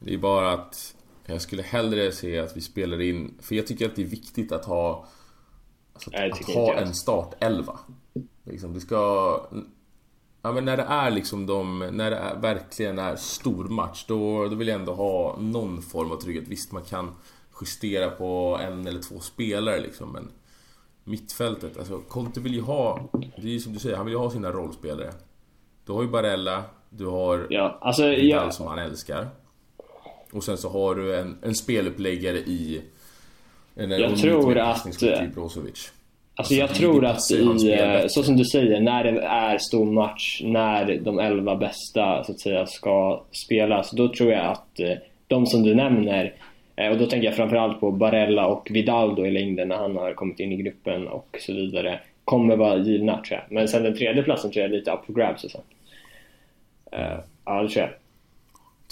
Det är bara att jag skulle hellre se att vi spelar in, för jag tycker att det är viktigt att ha alltså, Nej, att tycker ha en startelva. Liksom, det ska... Ja men när det är liksom de, när det är, verkligen är stor match då, då vill jag ändå ha någon form av trygghet. Visst man kan justera på en eller två spelare liksom men Mittfältet, alltså Conte vill ju ha, det är ju som du säger, han vill ju ha sina rollspelare. Du har ju Barella, du har Ja, alltså jag, som han älskar. Och sen så har du en, en speluppläggare i... En, Jag en tror att- Brozovic. Alltså jag det- tror att i, eh, så som du säger, när det är stor match, när de elva bästa så att säga ska spelas, då tror jag att eh, de som du nämner, eh, och då tänker jag framförallt på Barella och Vidal då i längden när han har kommit in i gruppen och så vidare, kommer vara givna tror jag. Men sen den tredje platsen tror jag är lite up for grabs och så. Ja, det tror jag.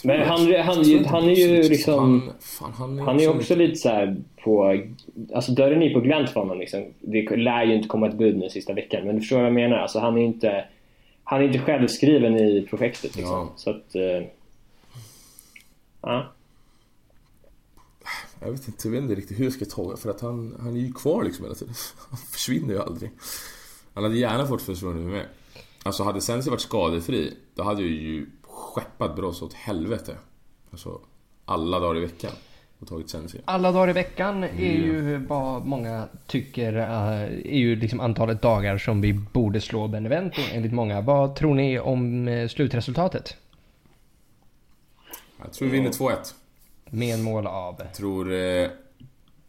Men han, han, han, han är ju liksom... Han, fan, han är, Han är också lite så här på... Alltså dörren är på glänt för honom liksom. Det lär ju inte komma ett bud nu sista veckan. Men du förstår vad jag menar? Alltså han är ju inte... han är inte självskriven i projektet liksom. Ja. Så att... Eh, ja. Jag vet inte, jag vet inte riktigt hur jag ska tolka för att han, han är ju kvar liksom hela tiden. [LAUGHS] Han försvinner ju aldrig. Han hade gärna fått försvunnit med. Alltså hade Sensi varit skadefri, då hade jag ju skeppat Broz åt helvete. Alltså, alla dagar i veckan. Och tagit. Alla dagar i veckan är ju vad många tycker eh, är ju liksom antalet dagar som vi borde slå Benevento enligt många. Vad tror ni om eh, slutresultatet? Jag tror vi vinner 2-1. Med en mål av... Jag tror... Eh,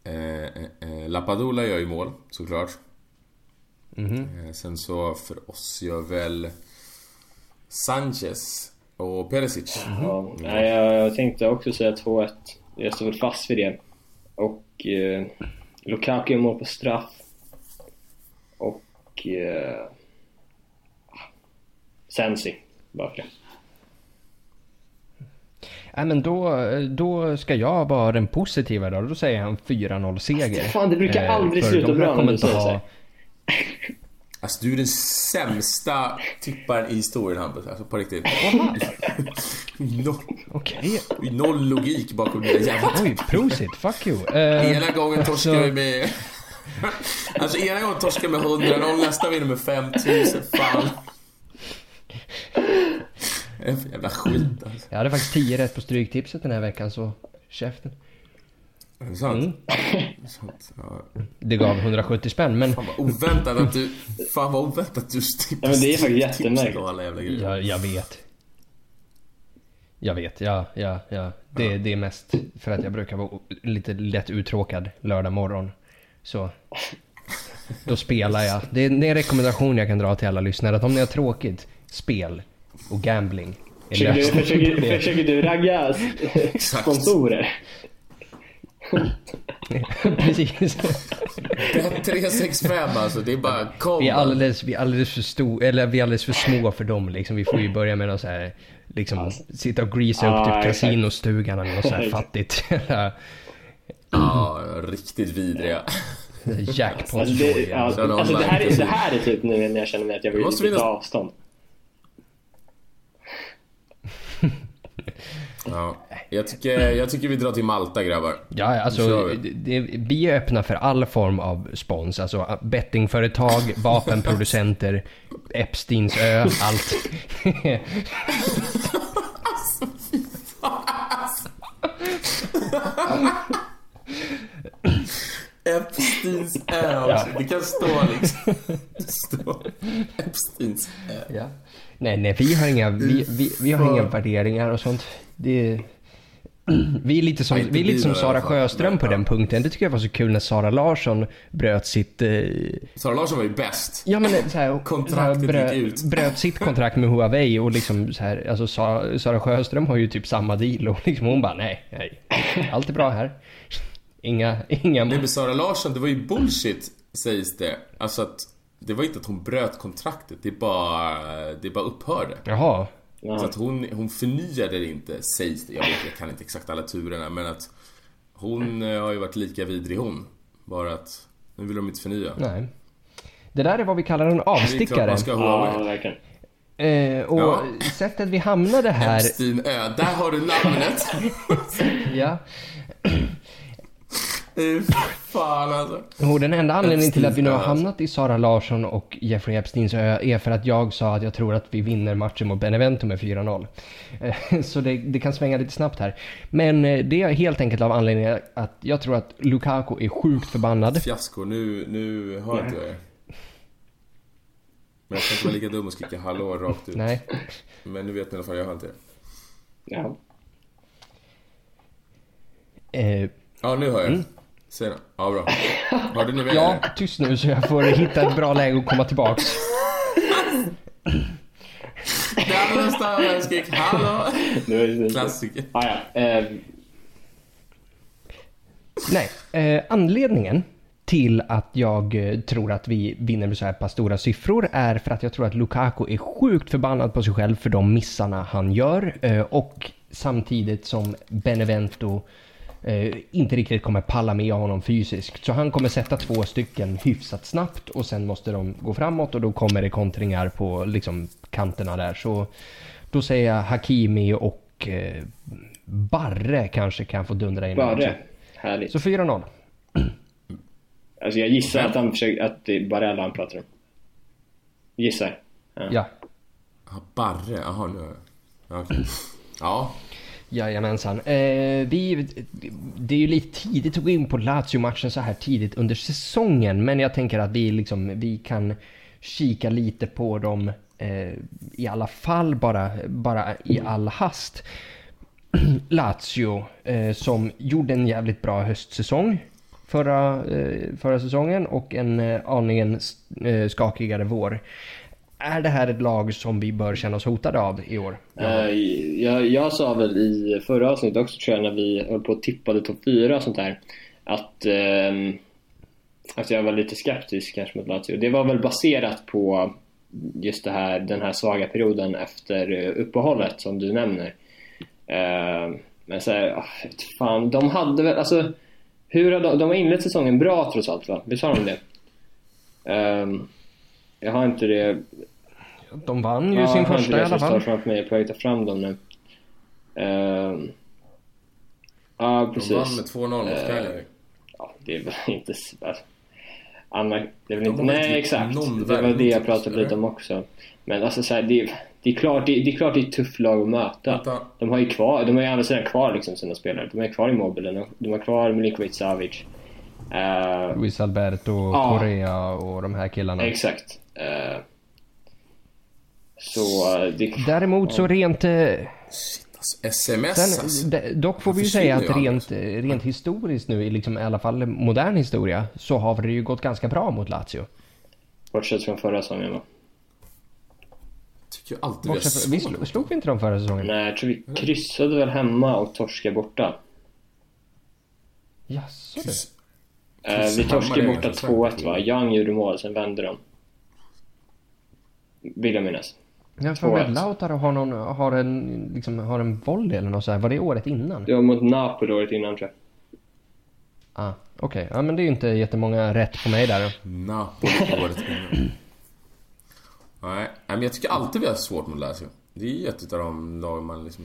eh, eh, Lapadula gör ju mål, såklart. Eh, sen så för oss gör väl Sanchez och Perisic. Ja, nej, jag, jag tänkte också säga 2-1. Jag står väl fast vid det. Och eh, Lukaku gör mål på straff. Och... Eh, Sensi, bara för det. Nej men då, då ska jag vara den positiva då. Då säger han 4-0 seger. Fan, det brukar Eh, aldrig för sluta bra när du säger ha- så här. [LAUGHS] Alltså du är den sämsta tipparen i historien Hampus, alltså på riktigt. [LAUGHS] Noll, Okej. noll logik bakom det jävla Oj, prosit. Fuck you. Eh, Ena gången torskar vi med... [LAUGHS] Alltså ena gången torskar vi med 100 0 nästa vinner med 5000. Fan. Jävla skit alltså. jag hade faktiskt 10 rätt på stryktipset den här veckan så käften. Är det sant? Mm. Sant? Ja. Det gav 170 spänn men Fan vad oväntat att du... Fan vad oväntat att du stippar Ja, men det är faktiskt och alla jävla grejer. jag, jag vet. Jag vet, ja, ja, ja. Det, det är mest för att jag brukar vara lite lätt uttråkad lördag morgon. Så då spelar jag. Det är, en rekommendation jag kan dra till alla lyssnare. Att om ni har tråkigt, spel och gambling är Försöker du, försöker, försöker du ragga sponsorer? [LAUGHS] Precis. Bet 365 alltså, det är bara kom. Vi är alldeles, vi är alldeles för stor, eller vi är alldeles för små för dem liksom. Vi får ju börja med något så här, liksom sitta och greasa upp Ja, typ kasinostugan eller något så här fattigt. [LAUGHS] Ja, riktigt vidriga. Jackpot Alltså, det, ja, alltså det, här, det här är typ nu när jag känner mig att jag vill ta avstånd. Ja. Jag tycker, jag tycker vi drar till Malta grabbar. Ja, alltså vi. är öppna för all form av spons. Alltså bettingföretag, [LAUGHS] vapenproducenter, Epsteins ö, allt. [LAUGHS] Epsteins ö alltså. Det kan stå liksom. Det står Epsteins ö. ja. Nej, nej, vi har inga, vi, vi, vi har inga värderingar och sånt. Det, vi är lite som, vi är lite som Sara. Sjöström på den punkten. Det tycker jag var så kul när Sara Larsson bröt sitt... Eh, Sara Larsson var ju bäst. ja men så här, Kontraktet så här, gick ut. bröt sitt kontrakt med Huawei och liksom så här, alltså Sara, Sara Sjöström har ju typ samma deal och liksom hon bara nej, nej. Allt är bra här. Inga, inga... Nej men Sara Larsson, det var ju bullshit sägs det. Alltså att det var inte att hon bröt kontraktet, det bara, det bara upphörde. Jaha. Så att hon, hon förnyade det inte, sägs det. Jag vet, jag kan inte exakt alla turerna, men att hon eh, har ju varit lika vidrig hon. Bara att nu vill de inte förnya. Nej. Det där är vad vi kallar en Det är klart avstickare. man ska ha Ja, verkligen. Eh, och Ja. sättet vi hamnade här... Epstein Ö, där har du namnet! [LAUGHS] Ja. Fan alltså. Och den enda anledningen till att vi nu har hamnat i Sara Larsson och Jeffrey Epsteins ö är för att jag sa att jag tror att vi vinner matchen mot Benevento med 4-0. Eh, Så det, det kan svänga lite snabbt här. Men eh, det är helt enkelt av anledningen att jag tror att Lukaku är sjukt förbannad. Fiasko, nu, nu hör inte jag er. Men jag ska inte vara lika dum och skrika hallå rakt ut. Nej. Men nu vet ni i alla fall, jag hör inte er. Ja. Eh, Ja, nu hör jag. Säg då. Ja, bra. Hörde ni mig? ja, eller? tyst nu så jag får hitta ett bra läge att komma tillbaks. Det andra nästa jag skrek hallå. Nu är det... Klassiker. Ah, ja. eh, Nej, eh, anledningen till att jag eh, tror att vi vinner med så här pass stora siffror är för att jag tror att Lukaku är sjukt förbannad på sig själv för de missarna han gör eh, och samtidigt som Benevento eh, inte riktigt kommer palla med honom fysiskt. Så han kommer sätta två stycken hyfsat snabbt och sen måste de gå framåt och då kommer det kontringar på liksom, kanterna där. Så då säger jag Hakimi och eh, Barre kanske kan få dundra in. Barre, härligt. Så 4-0. Alltså jag gissar att han försöker, att det är Barella han pratar om. Gissar. Ja. ja. Ah, Barre, jaha nu... Okej. Ja. Jajamensan. Eh, vi, det är ju lite tidigt att gå in på Lazio-matchen så här tidigt under säsongen. Men jag tänker att vi, liksom, vi kan kika lite på dem eh, i alla fall bara, bara i all hast. [CLEARS THROAT] Lazio eh, som gjorde en jävligt bra höstsäsong förra, eh, förra säsongen och en eh, aningen eh, skakigare vår. Är det här ett lag som vi bör känna oss hotade av i år? Ja. Jag, jag sa väl i förra avsnittet också tror jag när vi höll på och tippade topp 4 och sånt där att, eh, att jag var lite skeptisk kanske mot Lazio. Det var väl baserat på just det här, den här svaga perioden efter uppehållet som du nämner. Eh, men så här, oh, fan, de hade väl, alltså hur har de, de har inlett säsongen bra trots allt va? Visst har de det? Um, jag har inte det... De vann ju ja, sin första i alla fall. Jag framför mig. Jag är på väg att ta fram dem nu. Um, ja, precis. De vann med 2-0 mot uh, Cagliari. Ja, det är väl [LAUGHS] inte... Anmärk... Det är väl inte... Nej, exakt. Det var det jag pratade lite om också. Men alltså så här, det, det, är klart, det, det, är klart det är ett tufft lag att möta. Vänta. De har ju kvar, de har ju andra sidan kvar liksom sina spelare. De är kvar i Immobile, de har kvar Milinkovic Savic. Uh, Luis Alberto, ja, Correa och de här killarna. Exakt. Uh, så det, Däremot så rent... Shit, alltså, sms sen, alltså. Dock får vi ju säga att rent, rent historiskt nu, liksom, i alla fall modern historia, så har det ju gått ganska bra mot Lazio. Bortsett från förra säsongen va? Tycker jag alltid Bortsett, vi, slog, slog vi inte dem förra säsongen? Nej, jag tror vi kryssade väl hemma och torskade borta. Jaså du? Eh, vi torskade borta 2-1 va? Young gjorde mål, sen vände de. Vill jag minnas. Jag tror att Lautaro har, någon, har, en, liksom, har en volley eller något så här. Var det året innan? Det var mot Napoli året innan tror jag. Ah, okej. Okay. Ja men det är ju inte jättemånga rätt på mig där. Napoli året innan. Nej, men jag tycker alltid vi har svårt med Lazio. Det är ju ett av de lag man liksom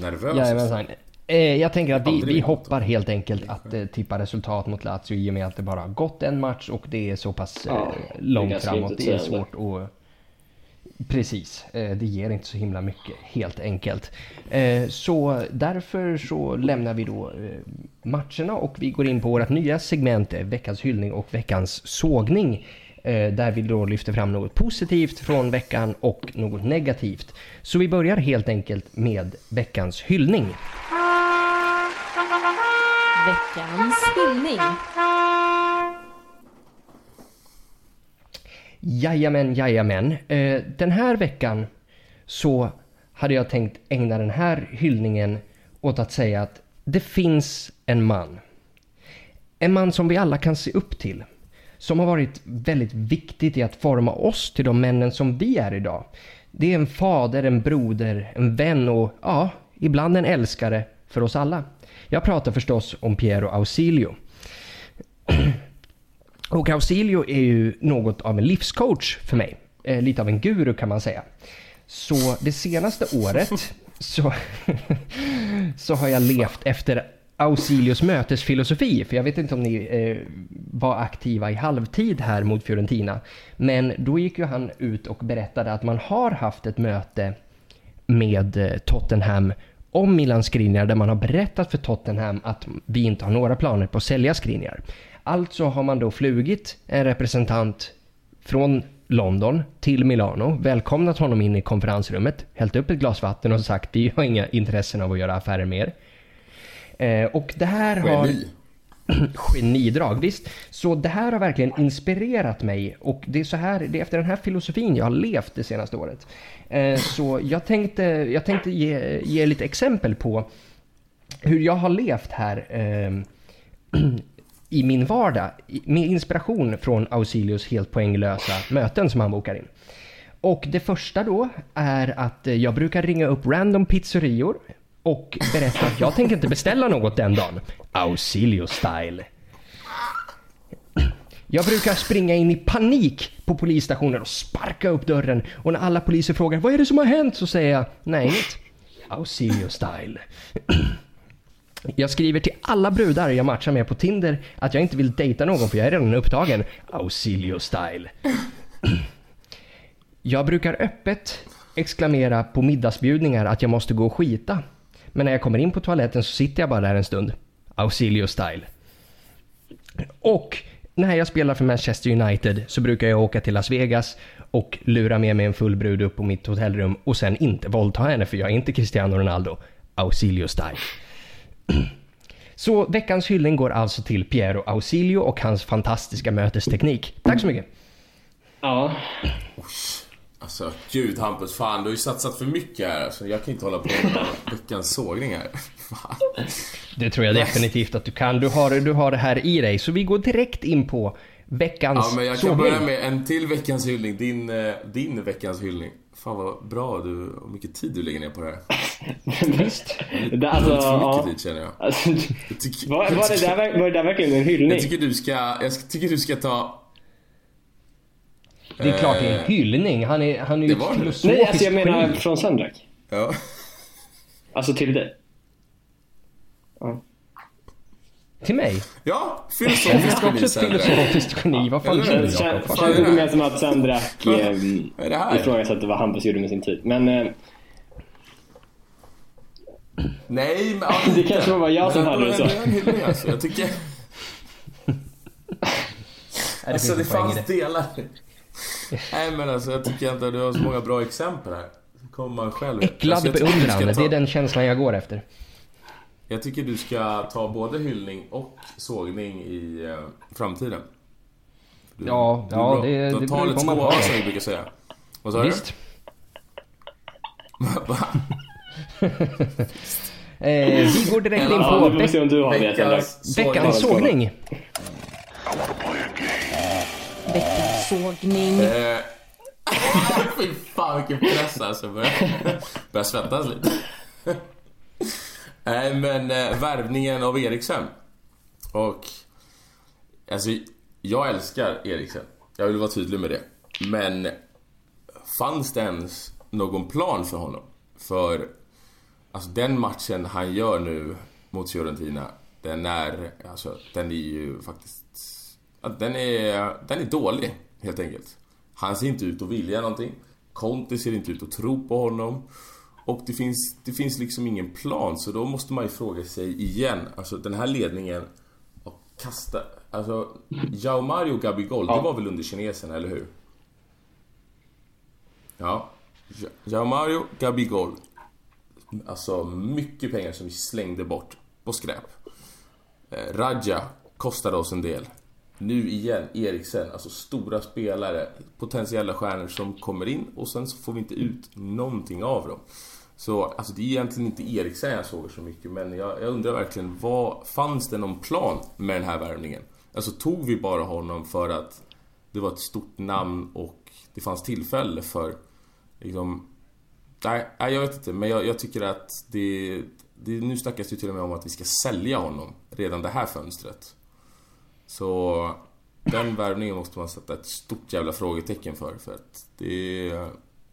nervös Jajamensan. Eh, jag tänker att vi, vi hoppar helt enkelt att eh, tippa resultat mot Lazio i och med att det bara har gått en match och det är så pass eh, ja, långt framåt. Det är svårt att... Precis, eh, det ger inte så himla mycket helt enkelt. Eh, så därför så lämnar vi då eh, matcherna och vi går in på vårt nya segment, veckans hyllning och veckans sågning. Där vi då lyfter fram något positivt från veckan och något negativt. Så vi börjar helt enkelt med veckans hyllning. Veckans hyllning. Jajamän, jajamän. Eh, den här veckan så hade jag tänkt ägna den här hyllningen åt att säga att det finns en man. En man som vi alla kan se upp till. Som har varit väldigt viktigt i att forma oss till de männen som vi är idag. Det är en fader, en broder, en vän och ja, ibland en älskare för oss alla. Jag pratar förstås om Piero Ausilio. [CLEARS THROAT] Och Ausilio är ju något av en livscoach för mig. Eh, lite av en guru kan man säga. Så det senaste året så, [LAUGHS] så har jag levt efter Ausilios mötesfilosofi. För jag vet inte om ni eh, var aktiva i halvtid här mot Fiorentina. Men då gick ju han ut och berättade att man har haft ett möte med eh, Tottenham om Milan Skriniar där man har berättat för Tottenham att vi inte har några planer på att sälja Skriniar. Alltså har man då flugit en representant från London till Milano, välkomnat honom in i konferensrummet, hällt upp ett glas vatten och sagt vi har inga intressen av att göra affärer mer. Eh, och det här har... [CLEARS THROAT] Genidrag, visst. Så det här har verkligen inspirerat mig och det är så här, det är efter den här filosofin jag har levt det senaste året. Eh, så jag tänkte, jag tänkte ge, ge lite exempel på hur jag har levt här eh, [CLEARS THROAT] i min vardag med inspiration från Ausilius helt poänglösa möten som han bokar in. Och det första då är att eh, jag brukar ringa upp random pizzerior och berätta att jag tänker inte beställa något den dagen. Ausilio style. Jag brukar springa in i panik på polisstationen och sparka upp dörren och när alla poliser frågar vad är det som har hänt så säger jag nej inget. Ausilio style. [CLEARS THROAT] Jag skriver till alla brudar jag matchar med på Tinder att jag inte vill dejta någon för jag är redan upptagen. Ausilio style. Jag brukar öppet exklamera på middagsbjudningar att jag måste gå och skita. Men när jag kommer in på toaletten så sitter jag bara där en stund. Ausilio style. Och när jag spelar för Manchester United så brukar jag åka till Las Vegas och lura med mig en full brud upp på mitt hotellrum och sen inte våldta henne för jag är inte Cristiano Ronaldo. Ausilio style. Så veckans hyllning går alltså till Piero Ausilio och hans fantastiska mötesteknik. Tack så mycket. Ja. Alltså gud Hampus, fan du har ju satsat för mycket här. Alltså, jag kan inte hålla på med veckans sågning här. Fan. Det tror jag definitivt att du kan. Du har, du har det här i dig. Så vi går direkt in på veckans Ja men jag kan sågning. börja med en till veckans hyllning. Din, eh, din veckans hyllning. Fan vad bra du, och mycket tid du lägger ner på det här. [LAUGHS] Visst. Det, alltså, Lite för mycket ja. tid känner jag. Alltså, jag tycker, var, var, det där, var det där verkligen en hyllning? Jag tycker du ska, jag tycker du ska ta... Det är klart det är en hyllning. Han är, han är ju Det det. filosofiskt Nej, alltså jag menar från Sandrak. Ja. Alltså till dig. Ja. Till mig? Ja, Jag filosofiskt är också geni ett filosofiskt geni. Vad fan Eller tror hur? du Det Jakob? kän- Vad känns lite mer som att Sandrak [LAUGHS] eh, ifrågasatte vad Hampus gjorde med sin tid. Men eh, Nej, men... ja, [LAUGHS] Det kanske var jag som hade det så. Det är en hyllning alltså. Jag tycker... [LAUGHS] Alltså det fanns delar. Nej men alltså jag tycker inte att du har så många bra exempel här. Kommer man själv. Äcklad Alltså, jag beundran. ta- Det är den känslan jag går efter. Jag tycker du ska ta både hyllning och sågning i eh, framtiden. Du, Ja, du är ja, det- Du det beror på man två har som vi brukar säga. Vad sa Visst. [LAUGHS] du? [LAUGHS] Eh, vi går direkt in på. Veckans sågning. Veckans sågning. Eh, [LAUGHS] Fy fan vilken press alltså. Börjar, börjar svettas lite. Nej men eh, värvningen av Eriksen. Och alltså jag älskar Eriksen. Jag vill vara tydlig med det. Men fanns det ens någon plan för honom? För alltså den matchen han gör nu mot Fiorentina, den är, alltså den är ju faktiskt, den är, den är dålig helt enkelt. Han ser inte ut att vilja någonting. Conte ser inte ut att tro på honom. Och det finns, det finns liksom ingen plan, så då måste man ju fråga sig igen. Alltså den här ledningen och kasta... Alltså, Jao Mario Gabigol, det var väl under kinesen, eller hur? Ja. Ja- Jao Mario Gabigol. Alltså mycket pengar som vi slängde bort på skräp. Eh, Raja kostade oss en del. Nu igen, Eriksen, alltså stora spelare, potentiella stjärnor som kommer in och sen så får vi inte ut någonting av dem. Så alltså det är egentligen inte Eriksen jag såg så mycket men jag, jag undrar verkligen, vad, fanns det någon plan med den här värvningen? Alltså tog vi bara honom för att det var ett stort namn och det fanns tillfälle för liksom Nej, jag vet inte, men jag, jag tycker att det, det... Nu snackas det ju till och med om att vi ska sälja honom redan det här fönstret. Så den värvningen måste man sätta ett stort jävla frågetecken för. För att det,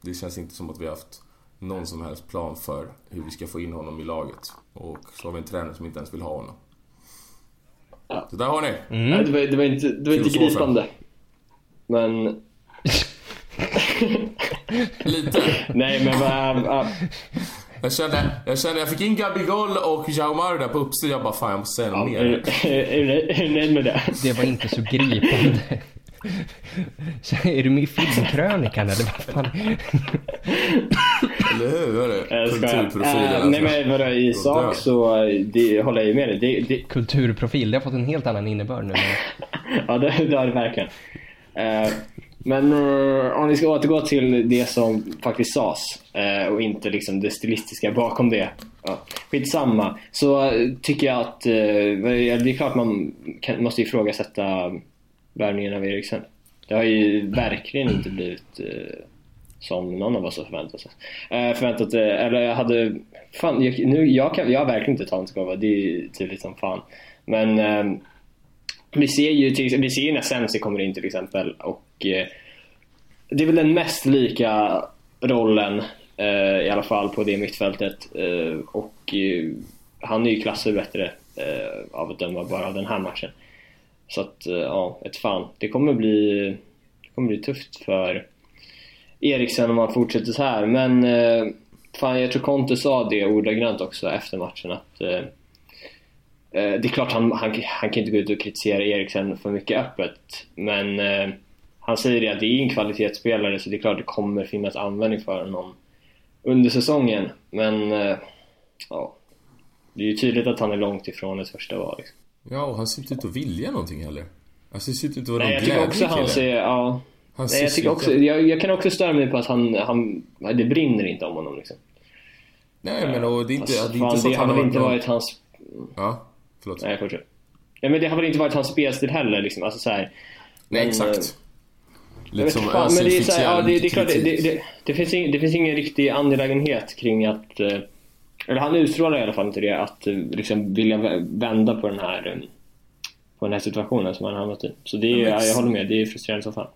det känns inte som att vi har haft någon som helst plan för hur vi ska få in honom i laget. Och så har vi en tränare som inte ens vill ha honom. Ja. Så där har ni. Nej, det, var, det var inte, det var inte gripande. Men, [LAUGHS] Lite. nej men vad... ja. Jag kände, jag kände, jag fick in Gabigol och Jao Mario där på uppsidan. Jag bara, fan jag måste säga något Är, mer. är du nöjd med det? Det var inte så gripande. Så är du med i filmkrönikan eller vad fan? Eller hur? hörru? Jag skojar. Kulturprofilen Eh, alltså. Nej men vadå, i Så sak så eh, det, håller jag ju med dig. Det, det, Kulturprofil, det har fått en helt annan innebörd nu. [LAUGHS] ja det, det har det verkligen. Eh, men eh, om vi ska återgå till det som faktiskt sades eh, och inte liksom det stilistiska bakom det. Ja, skitsamma. Så tycker jag att det är klart man kan, måste ifrågasätta värvningen av Eriksen. Det har ju verkligen inte blivit... Eh, som någon av oss har förväntat sig. Eh, förväntat, eh, eller jag hade, fan, jag, nu, jag, kan, jag har verkligen inte talangskapa, det är tydligt som fan. Men eh, vi ser ju till, vi ser ju när Sensi kommer in till exempel och eh, det är väl den mest lika rollen eh, i alla fall på det mittfältet eh, och eh, han är ju klasser bättre eh, av att döma bara av den här matchen. Så att eh, ja, ett fan. Det kommer bli, det kommer bli tufft för Eriksen om han fortsätter så här. Men eh, fan, jag tror Conte sa det ordagrant också efter matchen att eh, det är klart han, han, han kan inte gå ut och kritisera Eriksen för mycket öppet men han säger det att det är en kvalitetsspelare så det är klart det kommer finnas användning för honom under säsongen. Men eh, ja, det är ju tydligt att han är långt ifrån ett första val. Liksom. Ja, och han ser inte ut att vilja någonting heller. Alltså, det ser inte ut att vara någon jag tycker också han ser, ja. Han Nej, jag, tycker också, jag, jag, kan också störa mig på att han, han, det brinner inte om honom liksom. Nej, men och det är inte, alltså, det är inte så att det han har väl inte varit hans... Ja, förlåt. Nej, fortsätt. Ja, men det har väl inte varit hans spelstil heller liksom. Alltså så här, Nej, men, exakt. Eh, Lite som fan, men det, är så här, ja, det, det, är klart, det, det, det, finns ing, det finns ingen riktig angelägenhet kring att... Eh, eller han utstrålar i alla fall inte det, att eh, liksom vilja vända på den här eh, på den här situationen som han har hamnat i. Så det är, ja, jag håller med, det är frustrerande som fan.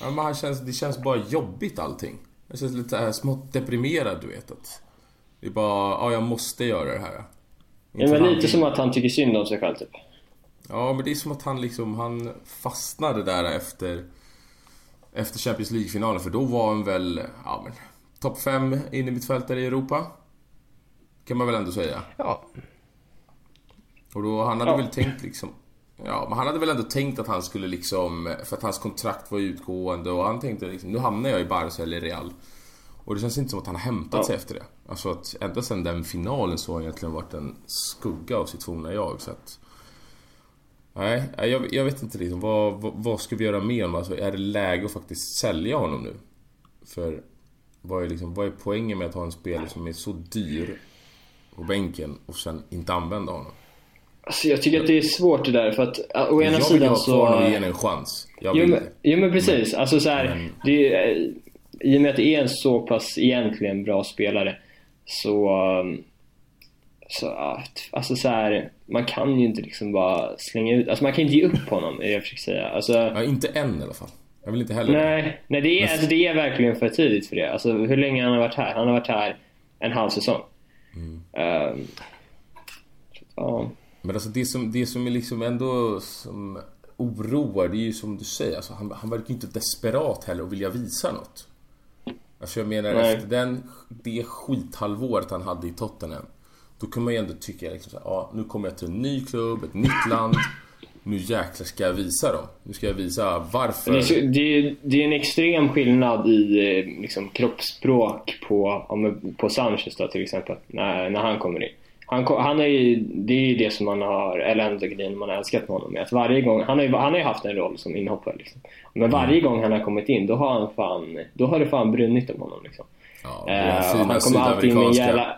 Ja, men han känns, det känns bara jobbigt allting. Jag känns lite här smått deprimerad, du vet. Att det är bara, ja jag måste göra det här. ja, men lite som att han tycker synd om sig själv typ. Ja, men det är som att han liksom, han fastnade där efter efter Champions League-finalen för då var han väl, ja men, topp 5 in i mittfältare i Europa. Kan man väl ändå säga. Ja. Och då, han hade ja. väl tänkt liksom, ja men han hade väl ändå tänkt att han skulle liksom, för att hans kontrakt var utgående och han tänkte liksom, nu hamnar jag i Barca eller Real. Och det känns inte som att han har hämtat ja. sig efter det. Alltså att ända sedan den finalen så har han egentligen varit en skugga av sitt forna jag. Så att, Nej, jag, jag vet inte liksom. Vad, vad, vad, ska vi göra med honom? Alltså, är det läge att faktiskt sälja honom nu? För vad är, liksom, vad är poängen med att ha en spelare som är så dyr på bänken och sen inte använda honom? Alltså jag tycker att det är svårt det där för att å ena jag sidan så... Jag vill ha kvar honom och ge en chans. Jag jo, men, jo men precis. Men, alltså så här, men... det är, I och med att det är en så pass egentligen bra spelare så... Um, så, alltså så här, man kan ju inte liksom bara slänga ut, alltså man kan inte ge upp honom är det jag försöker säga. Alltså, ja, inte än i alla fall. Jag vill inte heller Nej, nej det, är, alltså, det är verkligen för tidigt för det. Alltså hur länge han har varit här? Han har varit här en halv säsong. Mm. Um, ja. Men alltså det som, det som är liksom ändå som oroar, det är ju som du säger, alltså, han, han verkar inte desperat heller och vilja visa något. Alltså jag menar Nej. efter den, det skithalvåret han hade i Tottenham då kan man ju ändå tycka liksom så här, ja, nu kommer jag till en ny klubb, ett nytt land. Nu jäklar ska jag visa dem. Nu ska jag visa varför. Det är, det är, det är en extrem skillnad i eh, liksom, kroppsspråk på, på Sanchez då, till exempel. När, när han kommer in. Han, han är ju, det är ju det som man har, eller ändå grejen man har älskat med honom. Med. Att varje gång, han, har ju, han har ju haft en roll som inhoppare. Liksom. Men varje mm. gång han har kommit in, då har, han fan, då har det fan brunnit om honom. Liksom. Ja, uh, han kommer alltid in med en jävla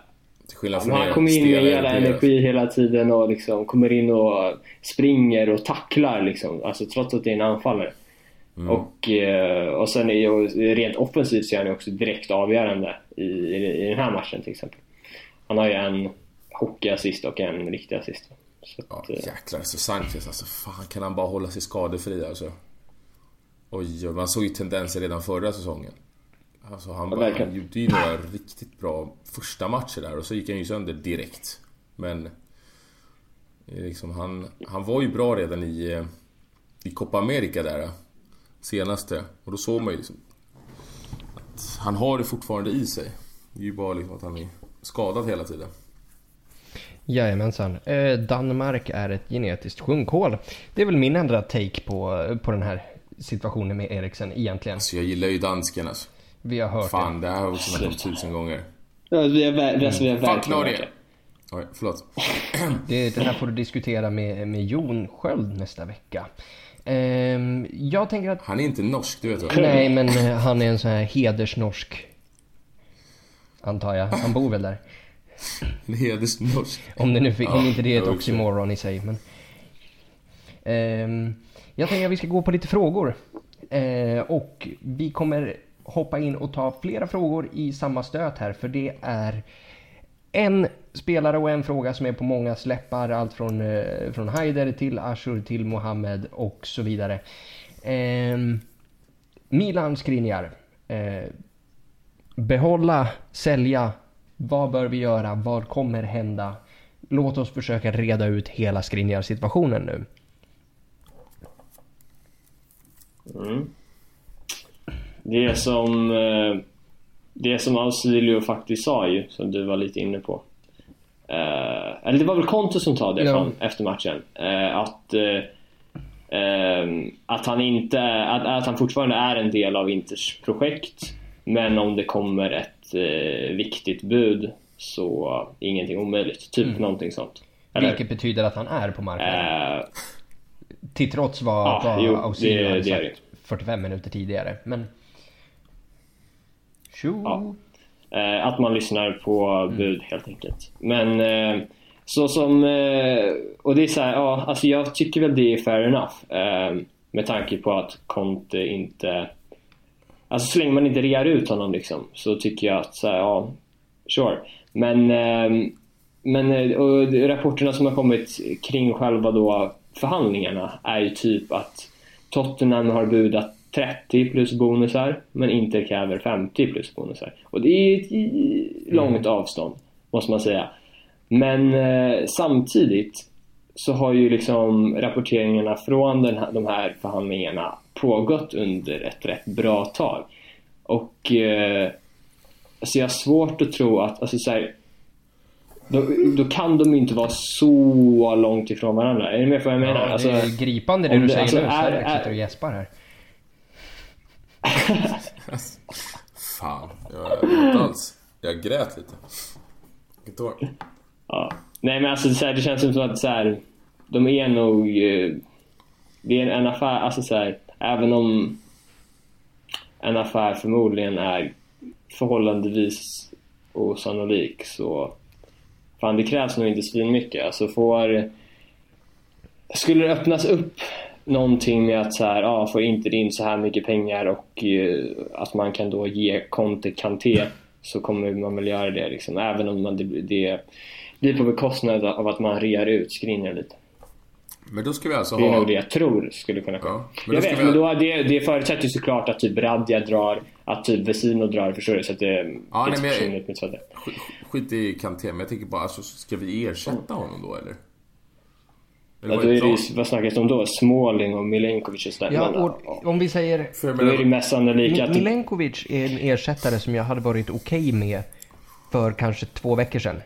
till skillnad från Han kommer in med hela energi hela tiden och liksom kommer in och springer och tacklar liksom. Alltså trots att det är en anfallare. Mm. Och, eh, och sen är rent offensivt så är han också direkt avgörande i, i, i den här matchen till exempel. Han har ju en hockeyassist och en riktig assist. Så ja, eh, jäklar, så Sanchez alltså. Fan kan han bara hålla sig skadefri alltså. Oj, man såg ju tendenser redan förra säsongen. Alltså han, ja, han gjorde ju några riktigt bra första matcher där och så gick han ju sönder direkt. Men... Liksom han, han var ju bra redan i, i Copa America där. Senaste. Och då såg man ju liksom... Att han har det fortfarande i sig. Det är ju bara liksom att han är skadad hela tiden. Jajamensan. Eh, Danmark är ett genetiskt sjunkhål. Det är väl min enda take på, på den här situationen med Eriksen egentligen. Alltså jag gillar ju dansken alltså. Vi har hört Fan, det här har vi också snackat om tusen gånger. Ja, vi har, mm. vi har verkligen Fuck det. Oj, förlåt. [CLEARS THROAT] Det, det här får du diskutera med, med Jon Sköld nästa vecka. Um, jag tänker att... Han är inte norsk, du vet vad? Nej, men eh, han är en sån här hedersnorsk. Antar jag. Han bor väl där. En hedersnorsk? Om, det nu, ja, om inte det är ett oxymoron i sig. Men... Um, jag tänker att vi ska gå på lite frågor. Uh, och vi kommer hoppa in och ta flera frågor i samma stöt här för det är en spelare och en fråga som är på många släppar. Allt från, eh, från Haider till Ashur till Mohammed och så vidare. Eh, Milan Skriniar. Eh, behålla, sälja. Vad bör vi göra? Vad kommer hända? Låt oss försöka reda ut hela Skriniar-situationen nu. Mm. Det som, eh, det som Ausilio faktiskt sa ju, som du var lite inne på. Eh, eller det var väl Conte som sa det Ja. efter matchen. Eh, att, att, han inte, att, att han fortfarande är en del av Inters projekt. Men om det kommer ett viktigt bud så ingenting omöjligt. Typ Mm. någonting sånt. Eller? Vilket betyder att han är på marknaden. Eh, Till trots vad, Ja, vad Ausilio hade sagt 45 minuter tidigare. Men... Ja. Eh, att man lyssnar på Mm. bud helt enkelt. Men eh, så som... Eh, och det är så här, ja, alltså jag tycker väl det är fair enough. Med tanke på att Conte inte... Alltså så länge man inte rear ut honom liksom så tycker jag att så här, ja, sure. Men, men och rapporterna som har kommit kring själva då förhandlingarna är ju typ att Tottenham har budat 30 plus bonusar men Inter kräver 50 plus bonusar. Och det är ett långt avstånd måste man säga. Men eh, samtidigt så har ju liksom rapporteringarna från den här, de här förhandlingarna pågått under ett rätt bra tag. Och eh, alltså jag har svårt att tro att, alltså så här, då, då kan de ju inte vara så långt ifrån varandra. Är ni med på vad jag menar? Ja, Alltså, det är gripande det du det- säger alltså, nu. är- är- sitter och gäspar här. Fan, jag inte alls. Jag grät lite. Vilket år? Ja. Nej men alltså så här, det känns som att så här, de är nog... Eh, det är en affär, alltså så här, även om en affär förmodligen är förhållandevis osannolik så fan det krävs nog inte svinmycket. Alltså får... Skulle det öppnas upp någonting med att så här, ja, får inte in så här mycket pengar och eh, att man kan då ge Conte Kanté så kommer man väl göra det liksom. Även om man, det, det blir på bekostnad av att man rear ut Skriniar lite. Men då ska vi alltså Det är ha... nog det jag tror skulle kunna komma. Ja, men jag vet, vi- men då, det, det förutsätter ju såklart att typ Radja drar, att typ Vesino drar, förstår du? Så att det, Ja, nej, men jag- Skit i Kanté, men jag tänker bara, alltså, ska vi ersätta honom då eller? Eller Ja, då är det ju, vad snackas det om då? Småling och Milenkovic och sådär. Ja, och om vi säger... Då är det mest sannolikt att... Milenkovic är en ersättare som jag hade varit okej med för kanske två veckor sedan.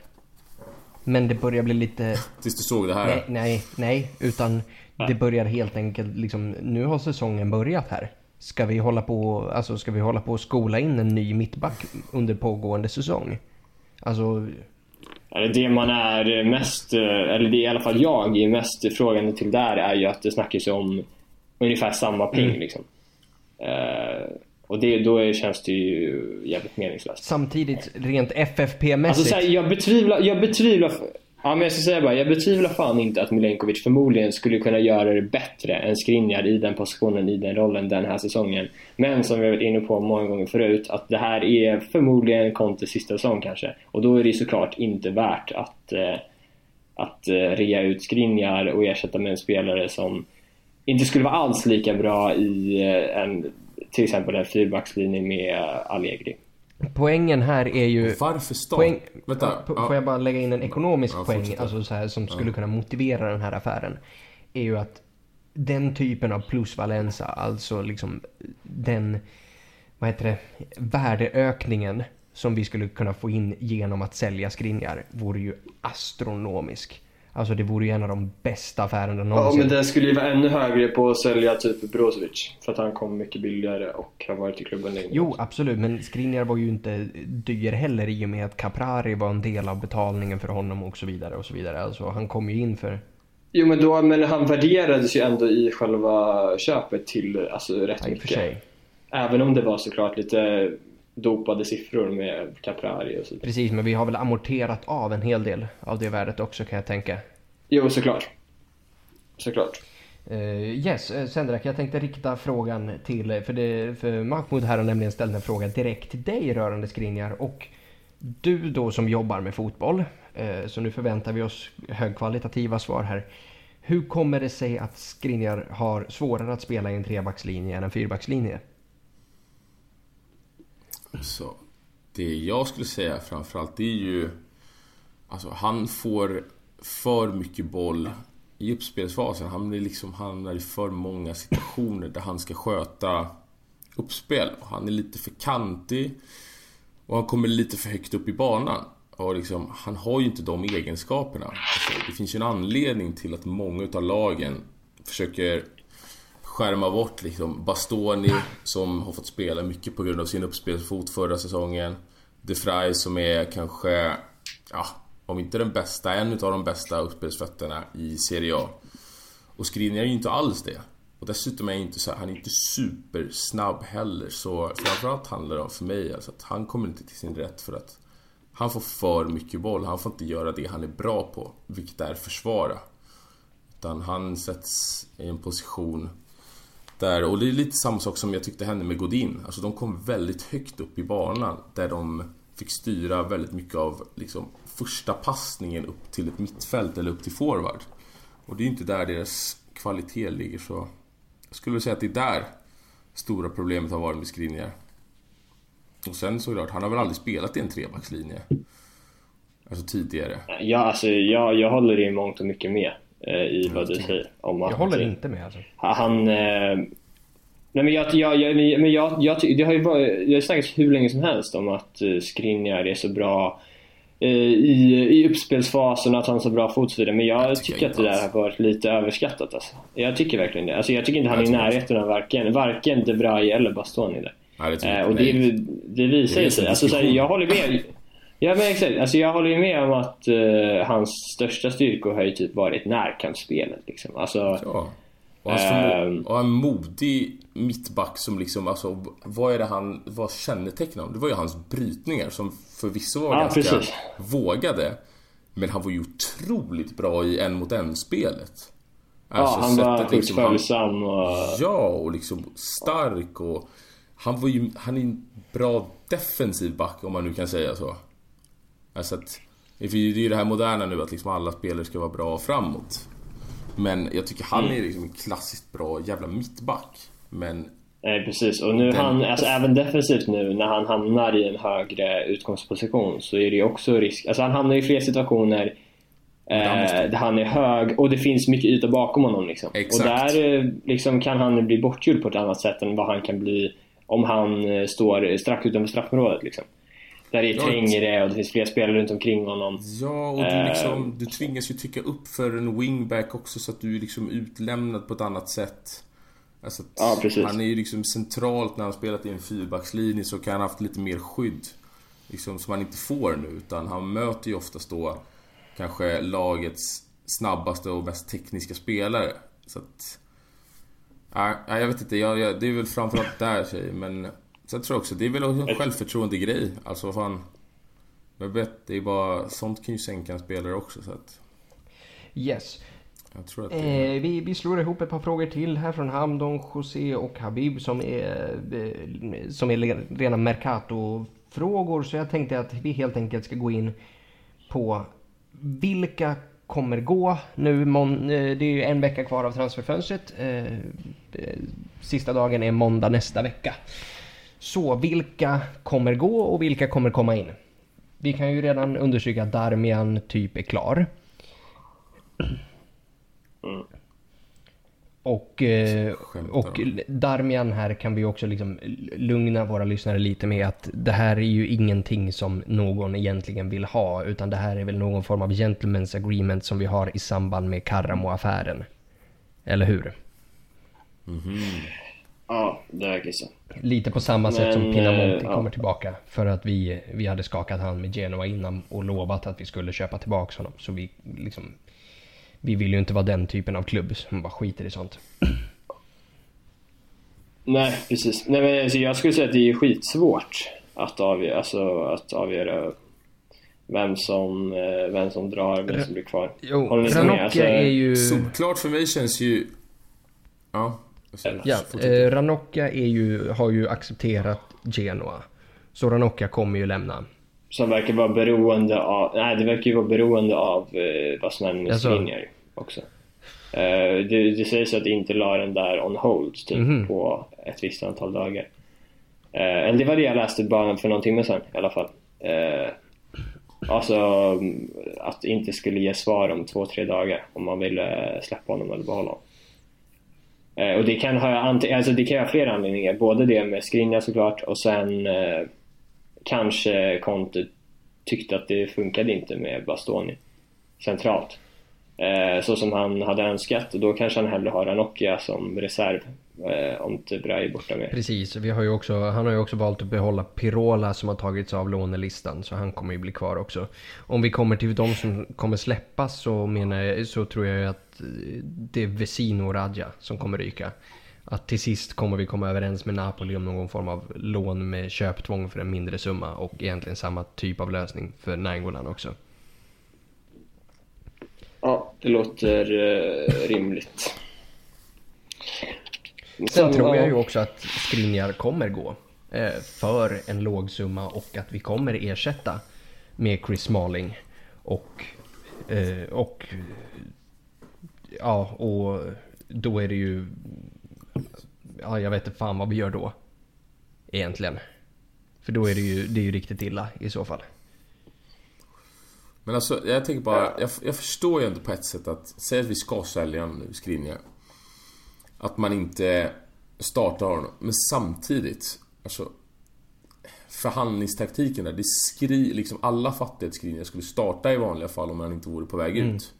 Men det börjar bli lite... tills du såg det här. Nej, nej, nej. Utan det börjar helt enkelt liksom... Nu har säsongen börjat här. Ska vi hålla på, alltså ska vi hålla på och skola in en ny mittback under pågående säsong? Alltså, det man är mest, eh, eller det i alla fall jag är mest frågande till där är ju att det snackas om ungefär samma ping Mm. liksom. Eh, och det, då känns det ju jävligt meningslöst. samtidigt rent FFP-mässigt. Alltså jag betvivlar, jag betvivlar Ja men jag ska säga bara, jag betvivlar fan inte att Milenkovic förmodligen skulle kunna göra det bättre än Skriniar i den positionen, i den rollen den här säsongen. Men som vi har varit inne på många gånger förut, att det här är förmodligen Contes sista säsong kanske. Och då är det såklart inte värt att, eh, att eh, rea ut Skriniar och ersätta med en spelare som inte skulle vara alls lika bra i eh, en, till exempel en fyrbackslinje med Allegri. Poängen här är ju... Varför start? Poäng, Vänta. Ja. Får jag bara lägga in en ekonomisk Ja, poäng alltså så här, som skulle kunna motivera den här affären? Är ju att den typen av plusvalensa, alltså liksom den, vad heter det, värdeökningen som vi skulle kunna få in genom att sälja Skriniar vore ju astronomisk. Alltså det vore ju en av de bästa affärerna Ja, någonsin. men den skulle ju vara ännu högre på att sälja typ Brozovic. För att han kom mycket billigare och har varit i klubben länge. Jo, absolut, men Skriniar var ju inte dyr heller i och med att Caprari var en del av betalningen för honom och så vidare och så vidare. Alltså han kom ju in för Jo, men, då, men han värderades ju ändå i själva köpet till alltså, rätt Ja, mycket. Även om det var såklart lite dopade siffror med Caprari och så. Precis, men vi har väl amorterat av en hel del av det värdet också kan jag tänka. Jo, såklart. Såklart. Uh, yes, uh, Sendrak, jag tänkte rikta frågan till, för, det, för Mahmoud här har nämligen ställt en fråga direkt till dig rörande Skriniar och du då som jobbar med fotboll, uh, så nu förväntar vi oss högkvalitativa svar här. Hur kommer det sig att Skriniar har svårare att spela i en trebackslinje än en fyrbackslinje? Så, det jag skulle säga framförallt det är ju Alltså han får för mycket boll i uppspelsfasen. Han blir liksom hamnar i för många situationer där han ska sköta uppspel. Han är lite för kantig och han kommer lite för högt upp i banan. Och liksom, han har ju inte de egenskaperna. Alltså, det finns ju en anledning till att många utav lagen försöker skärma bort liksom Bastoni som har fått spela mycket på grund av sin uppspelsfot förra säsongen. De Frey som är kanske, ja, om inte den bästa, en utav de bästa uppspelsfötterna i Serie A. Och Skriniar är ju inte alls det. Och dessutom är han inte så han är inte supersnabb heller. Så framförallt handlar det om för mig alltså att han kommer inte till sin rätt för att han får för mycket boll. Han får inte göra det han är bra på, vilket är försvara. Utan han sätts i en position där, och det är lite samma sak som jag tyckte hände med Godin. Alltså de kom väldigt högt upp i banan där de fick styra väldigt mycket av liksom, första passningen upp till ett mittfält eller upp till forward. Och det är inte där deras kvalitet ligger så... Jag skulle säga att det är där stora problemet har varit med Skriniar. Och sen såklart, han har väl aldrig spelat i en trebackslinje? Alltså tidigare. Ja, alltså jag, jag håller i mångt och mycket med i vad du säger. Om jag håller inte med alltså. Han... Eh, nej men jag, jag, jag, men jag, jag, det har ju varit, det har snackats hur länge som helst om att uh, Skriniar är så bra i, i uppspelsfasen att han har så bra fot Men jag, tycker, tycker att det där har varit lite överskattat alltså. Jag tycker verkligen det. Alltså jag tycker inte han är i närheten av varken, varken De Vrij eller Bastoni där. Nej, det uh, och det, det visar ju sig. Alltså, så här, jag håller med. Ja men exakt, alltså jag håller ju med om att uh, hans största styrkor har ju typ varit närkampsspelet liksom. Alltså, ja. Och, hans förmo- och en modig mittback som liksom, alltså vad är det han, vad kännetecknar honom? Det var ju hans brytningar som förvisso var ja, ganska precis. vågade. Men han var ju otroligt bra i en mot en spelet. Alltså, ja, han var sjukt liksom, följsam och... Ja, och liksom stark och... Han var ju, han är en bra defensiv back om man nu kan säga så. Alltså att... Det är ju det här moderna nu att liksom alla spelare ska vara bra framåt. Men jag tycker han mm. är liksom en klassiskt bra jävla mittback. Men... Nej precis och nu den... han, alltså även defensivt nu när han hamnar i en högre utgångsposition så är det ju också risk, alltså han hamnar i fler situationer eh, där han är hög och det finns mycket yta bakom honom liksom. Exakt. Och där eh, liksom kan han bli bortgjord på ett annat sätt än vad han kan bli om han eh, står strax utanför straffområdet liksom. Där det är trängre och det finns fler spelare runt omkring honom. Ja, och du, liksom, uh, du tvingas ju trycka upp för en wingback också så att du är liksom utlämnad på ett annat sätt. Alltså ja. Han är ju liksom centralt när han spelat i en fyrbackslinje så kan han haft lite mer skydd. Liksom som han inte får nu utan han möter ju oftast då kanske lagets snabbaste och mest tekniska spelare. Så att... Ja, jag vet inte, jag, jag, det är väl framförallt där säger men Sen tror jag också, det är väl en självförtroende grej. Alltså vad fan. Jag vet, det är bara, sånt kan ju sänka en spelare också så att... Yes. Jag tror att det... eh, vi, vi slår ihop ett par frågor till här från Hamdon, José och Habib som är, eh, som är rena Mercato-frågor. Så jag tänkte att vi helt enkelt ska gå in på vilka kommer gå nu. Eh, det är ju en vecka kvar av transferfönstret. Eh, sista dagen är måndag nästa vecka. Så vilka kommer gå och vilka kommer komma in? Vi kan ju redan undersöka att Darmian typ är klar. Mm. Och, eh, och Darmian här kan vi också liksom lugna våra lyssnare lite med att det här är ju ingenting som någon egentligen vill ha utan det här är väl någon form av gentlemen's agreement som vi har i samband med Karamo-affären. Eller hur? Mm -hmm. Ja, det verkar så. Lite på samma sätt som Pinamonti ja. kommer tillbaka. För att vi, vi hade skakat hand med Genoa innan och lovat att vi skulle köpa tillbaka honom. Så vi liksom... Vi vill ju inte vara den typen av klubb som bara skiter i sånt. Nej, precis. Nej, men alltså, jag skulle säga att det är skitsvårt att avgöra, alltså, att avgöra vem som, eh, vem som drar, vem som blir kvar. Jo, Ranocchia alltså, är ju... Solklart för mig känns ju Ja. Ja, eh, Ranocchia är ju, har ju accepterat Genoa. Så Ranocchia kommer ju lämna. Som verkar vara beroende av, nej det verkar ju vara beroende av eh, vad som händer med Jaså? Skriniar också. Eh, det, det sägs att inte la den där on hold typ Mhm. på ett visst antal dagar. Eh, eller det var det jag läste bara för någon timme sedan i alla fall. Eh, alltså mm, att inte skulle ge svar om två, tre dagar om man ville släppa honom eller behålla honom. Eh, och det kan ha, alltså det kan ha flera anledningar. Både det med Skrinja såklart och sen eh, kanske Conte tyckte att det funkade inte med Bastoni centralt. Eh, så som han hade önskat och då kanske han hellre har Anokia som reserv eh, om typ Tebra är borta med. Precis, vi har ju också, han har ju också valt att behålla Pirola som har tagits av lånelistan. Så han kommer ju bli kvar också. Om vi kommer till de som kommer släppas så, menar jag, så tror jag ju att eh, det är Vesino och Radja som kommer ryka. Att till sist kommer vi komma överens med Napoli om någon form av lån med köptvång för en mindre summa och egentligen samma typ av lösning för Nangolan också. Det låter eh, rimligt. Sen tror jag ju också att Skriniar kommer gå eh, för en låg summa och att vi kommer ersätta med Chris Smalling och, eh, och ja, och då är det ju ja, jag vet inte fan vad vi gör då egentligen. För då är det ju, det är ju riktigt illa i så fall. Men alltså, jag tänker bara, jag, jag förstår ju ändå på ett sätt att, säg att vi ska sälja nu, Skriniar. Att man inte startar honom. Men samtidigt, alltså förhandlingstaktiken där, det skri, liksom alla att Skriniar skulle starta i vanliga fall om han inte vore på väg ut.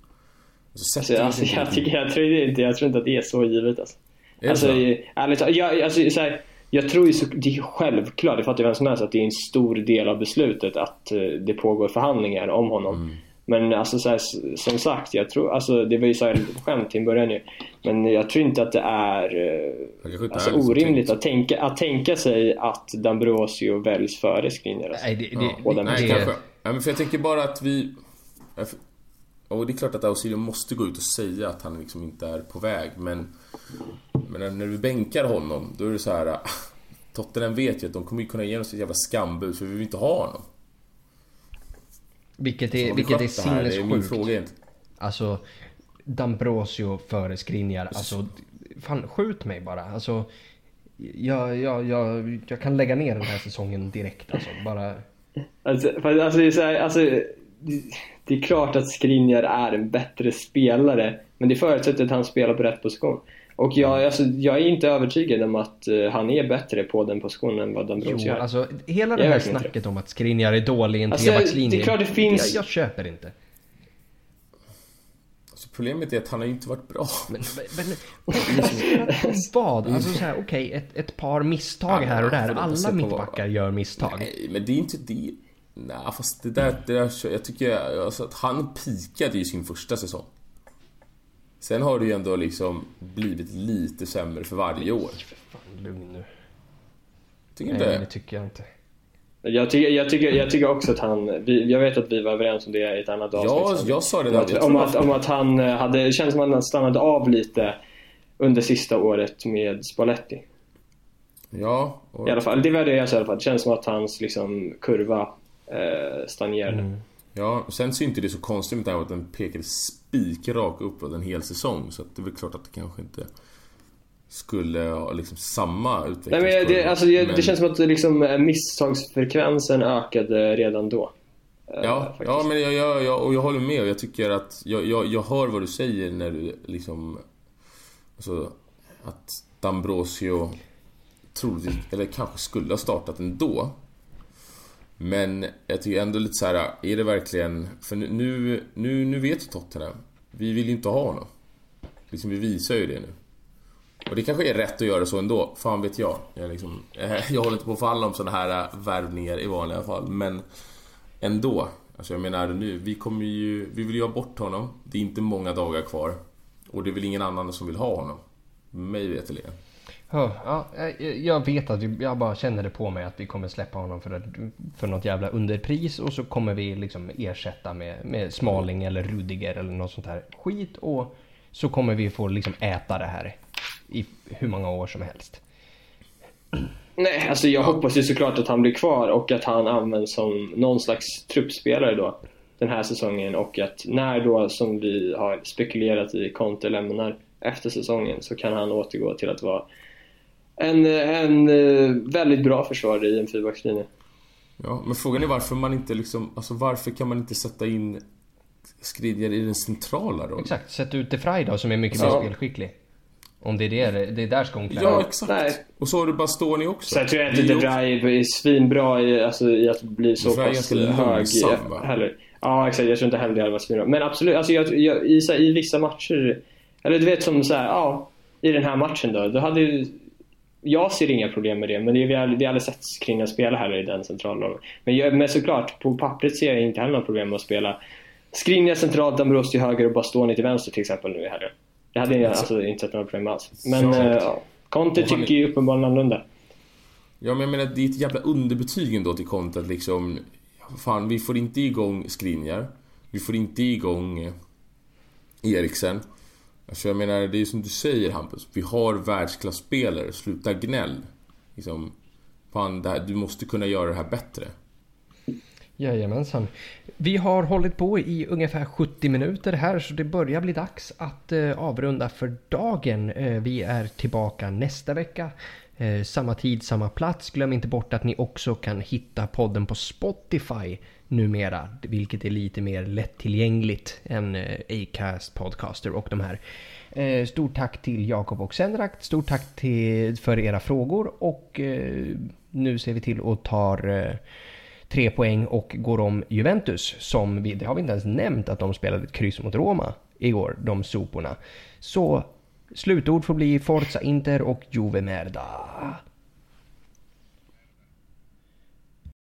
Alltså, Alltså, alltså, jag, tycker, jag, tror inte, jag tror inte att det är så givet alltså. Är det alltså så? ärligt jag, alltså, så här, jag tror ju så, det är självklart, det fattar ju vem som helst, att det är en stor del av beslutet att eh, det pågår förhandlingar om honom. Mm. Men alltså så här, som sagt, jag tror, alltså det var ju så här skämt till en början ju. Men jag tror inte att det är eh, alltså, liksom orimligt att tänka, att tänka sig att Dambrosio väljs före Skriniar. Alltså. Nej, det, det, Ja, nej, det, kanske. Ja, men för jag tänker bara att vi... Och det är klart att Ausilio måste gå ut och säga att han liksom inte är på väg, men... Men när- vi bänkar honom, då är det så här... [LAUGHS] Tottenham vet ju att de kommer ju kunna ge oss ett jävla skambud, för vi vill inte ha honom. vilket är, vilket är skött det är min sinnessjukt. fråga. Alltså, Dambrosio före Skriniar. Alltså, fan skjut mig bara. Alltså, jag, jag, jag, jag kan lägga ner den här säsongen direkt alltså. Bara... Alltså, alltså, det är så här, alltså, det är klart att Skriniar är en bättre spelare, men det förutsätter att han spelar på rätt position. Och jag, alltså, jag är inte övertygad om att eh, han är bättre på den positionen än vad Dambrosio Jo, är. alltså hela det här snacket om att Skriniar är dålig i en Alltså, trebackslinje. det är klart det finns- Jag, jag köper inte. Alltså, problemet är att han har ju inte varit bra. Men, men, men [LAUGHS] [LAUGHS] vad? Alltså så här, okej, ett, ett par misstag här och där. Alla mittbackar gör misstag. Nej, men det är inte det. Nej, fast det där, det där jag tycker alltså, att han pikade ju sin första säsong. Sen har det ju ändå liksom blivit lite sämre för varje år. Fan, lugn nu. Tycker Nej, inte det det? tycker jag inte. Jag, tycker, jag, tycker, jag tycker också att han, vi, jag vet att vi var överens om det i ett annat avsnitt. Ja, sen. jag sa det om, där. att, om, att, om att han eh, hade, det känns som att han stannade av lite under sista året med Spalletti. Ja, och, I alla fall, det var det jag sa i alla fall. Det känns som att hans liksom, kurva eh, stagnerade. Ja, och sen så är inte det så konstigt här att den pekade spikrak uppåt en hel säsong. Så det är väl klart att det kanske inte skulle ha liksom samma Nej, utvecklingskurva. men det, alltså, det, Men- det känns som att liksom, eh, misstagsfrekvensen ökade redan då. Eh, Ja, faktiskt. ja men jag, jag, jag, och jag håller med och jag tycker att jag, jag, jag hör vad du säger när du liksom Alltså att Dambrosio troligtvis, eller kanske skulle ha startat ändå men jag tycker ändå lite så här, är det verkligen För nu, nu, nu, vet ju Tottenham Vi vill ju inte ha honom Liksom vi visar ju det nu och det kanske är rätt att göra så ändå, fan vet jag. Jag, liksom, [LAUGHS] jag håller inte på att falla om sådana här äh, värvningar i vanliga fall, men ändå. Alltså jag menar nu, vi kommer ju, vi vill ju ha bort honom. Det är inte många dagar kvar. Och det är väl ingen annan som vill ha honom. Mig veterligen. Ja, jag- vet att jag bara känner det på mig att vi kommer släppa honom för, för något jävla underpris och så kommer vi liksom ersätta med, med Smaling eller Rudiger eller något sånt här skit och så kommer vi få liksom äta det här. i hur många år som helst. Nej, alltså jag hoppas ju såklart att han blir kvar och att han används som någon slags truppspelare då den här säsongen och att när då, som vi har spekulerat i, Conte lämnar efter säsongen så kan han återgå till att vara en, en eh, väldigt bra försvarare i en fyrbackslinje. Ja, men frågan är varför man inte liksom, alltså varför kan man inte sätta in Skriniar i den centrala rollen? Exakt, sätt ut De Frey då som är mycket mer spelskicklig. Om det är det, det är där skon. Ja, exakt. Nej. Och så har du Bastoni också. Sen tror jag inte Det är är svinbra i, alltså, i att bli så De Vrij är pass ganska hög heller. Ja, exakt. Jag tror inte heller det hade varit svinbra. Men absolut, alltså, jag, jag, i, så, här, i vissa matcher, eller du vet som så här, ja, i den här matchen då, då hade ju jag ser inga problem med det, men det är, vi, har, vi har aldrig sett Skriniar spela heller i den centrala men, jag, men såklart, på pappret ser jag inte heller några problem med att spela Skriniar centralt, Dambrossi till höger och Bastoni till vänster till exempel nu i helgen. Det hade jag alltså inte sett några problem alls. Men eh, ja, Conte är- tycker ju uppenbarligen annorlunda. Ja men jag menar det är ett jävla underbetyg ändå till Conte att liksom Fan vi får inte igång Skriniar Vi får inte igång eh, Eriksen Alltså jag menar det är som du säger Hampus Vi har världsklasspelare, sluta gnäll liksom Fan det här, du måste kunna göra det här bättre Jajamensan. Vi har hållit på i ungefär 70 minuter här så det börjar bli dags att eh, avrunda för dagen. Eh, vi är tillbaka nästa vecka. Eh, samma tid, samma plats. Glöm inte bort att ni också kan hitta podden på Spotify numera. Vilket är lite mer lättillgängligt än eh, Acast, Podcaster och de här. Eh, stort tack till Jakob och Senrakt. Stort tack till, för era frågor och eh, nu ser vi till att ta eh, tre poäng och går om Juventus som vi, det har vi inte ens nämnt att de spelade ett kryss mot Roma igår, de soporna. Så slutord får bli Forza Inter och Juve Merda.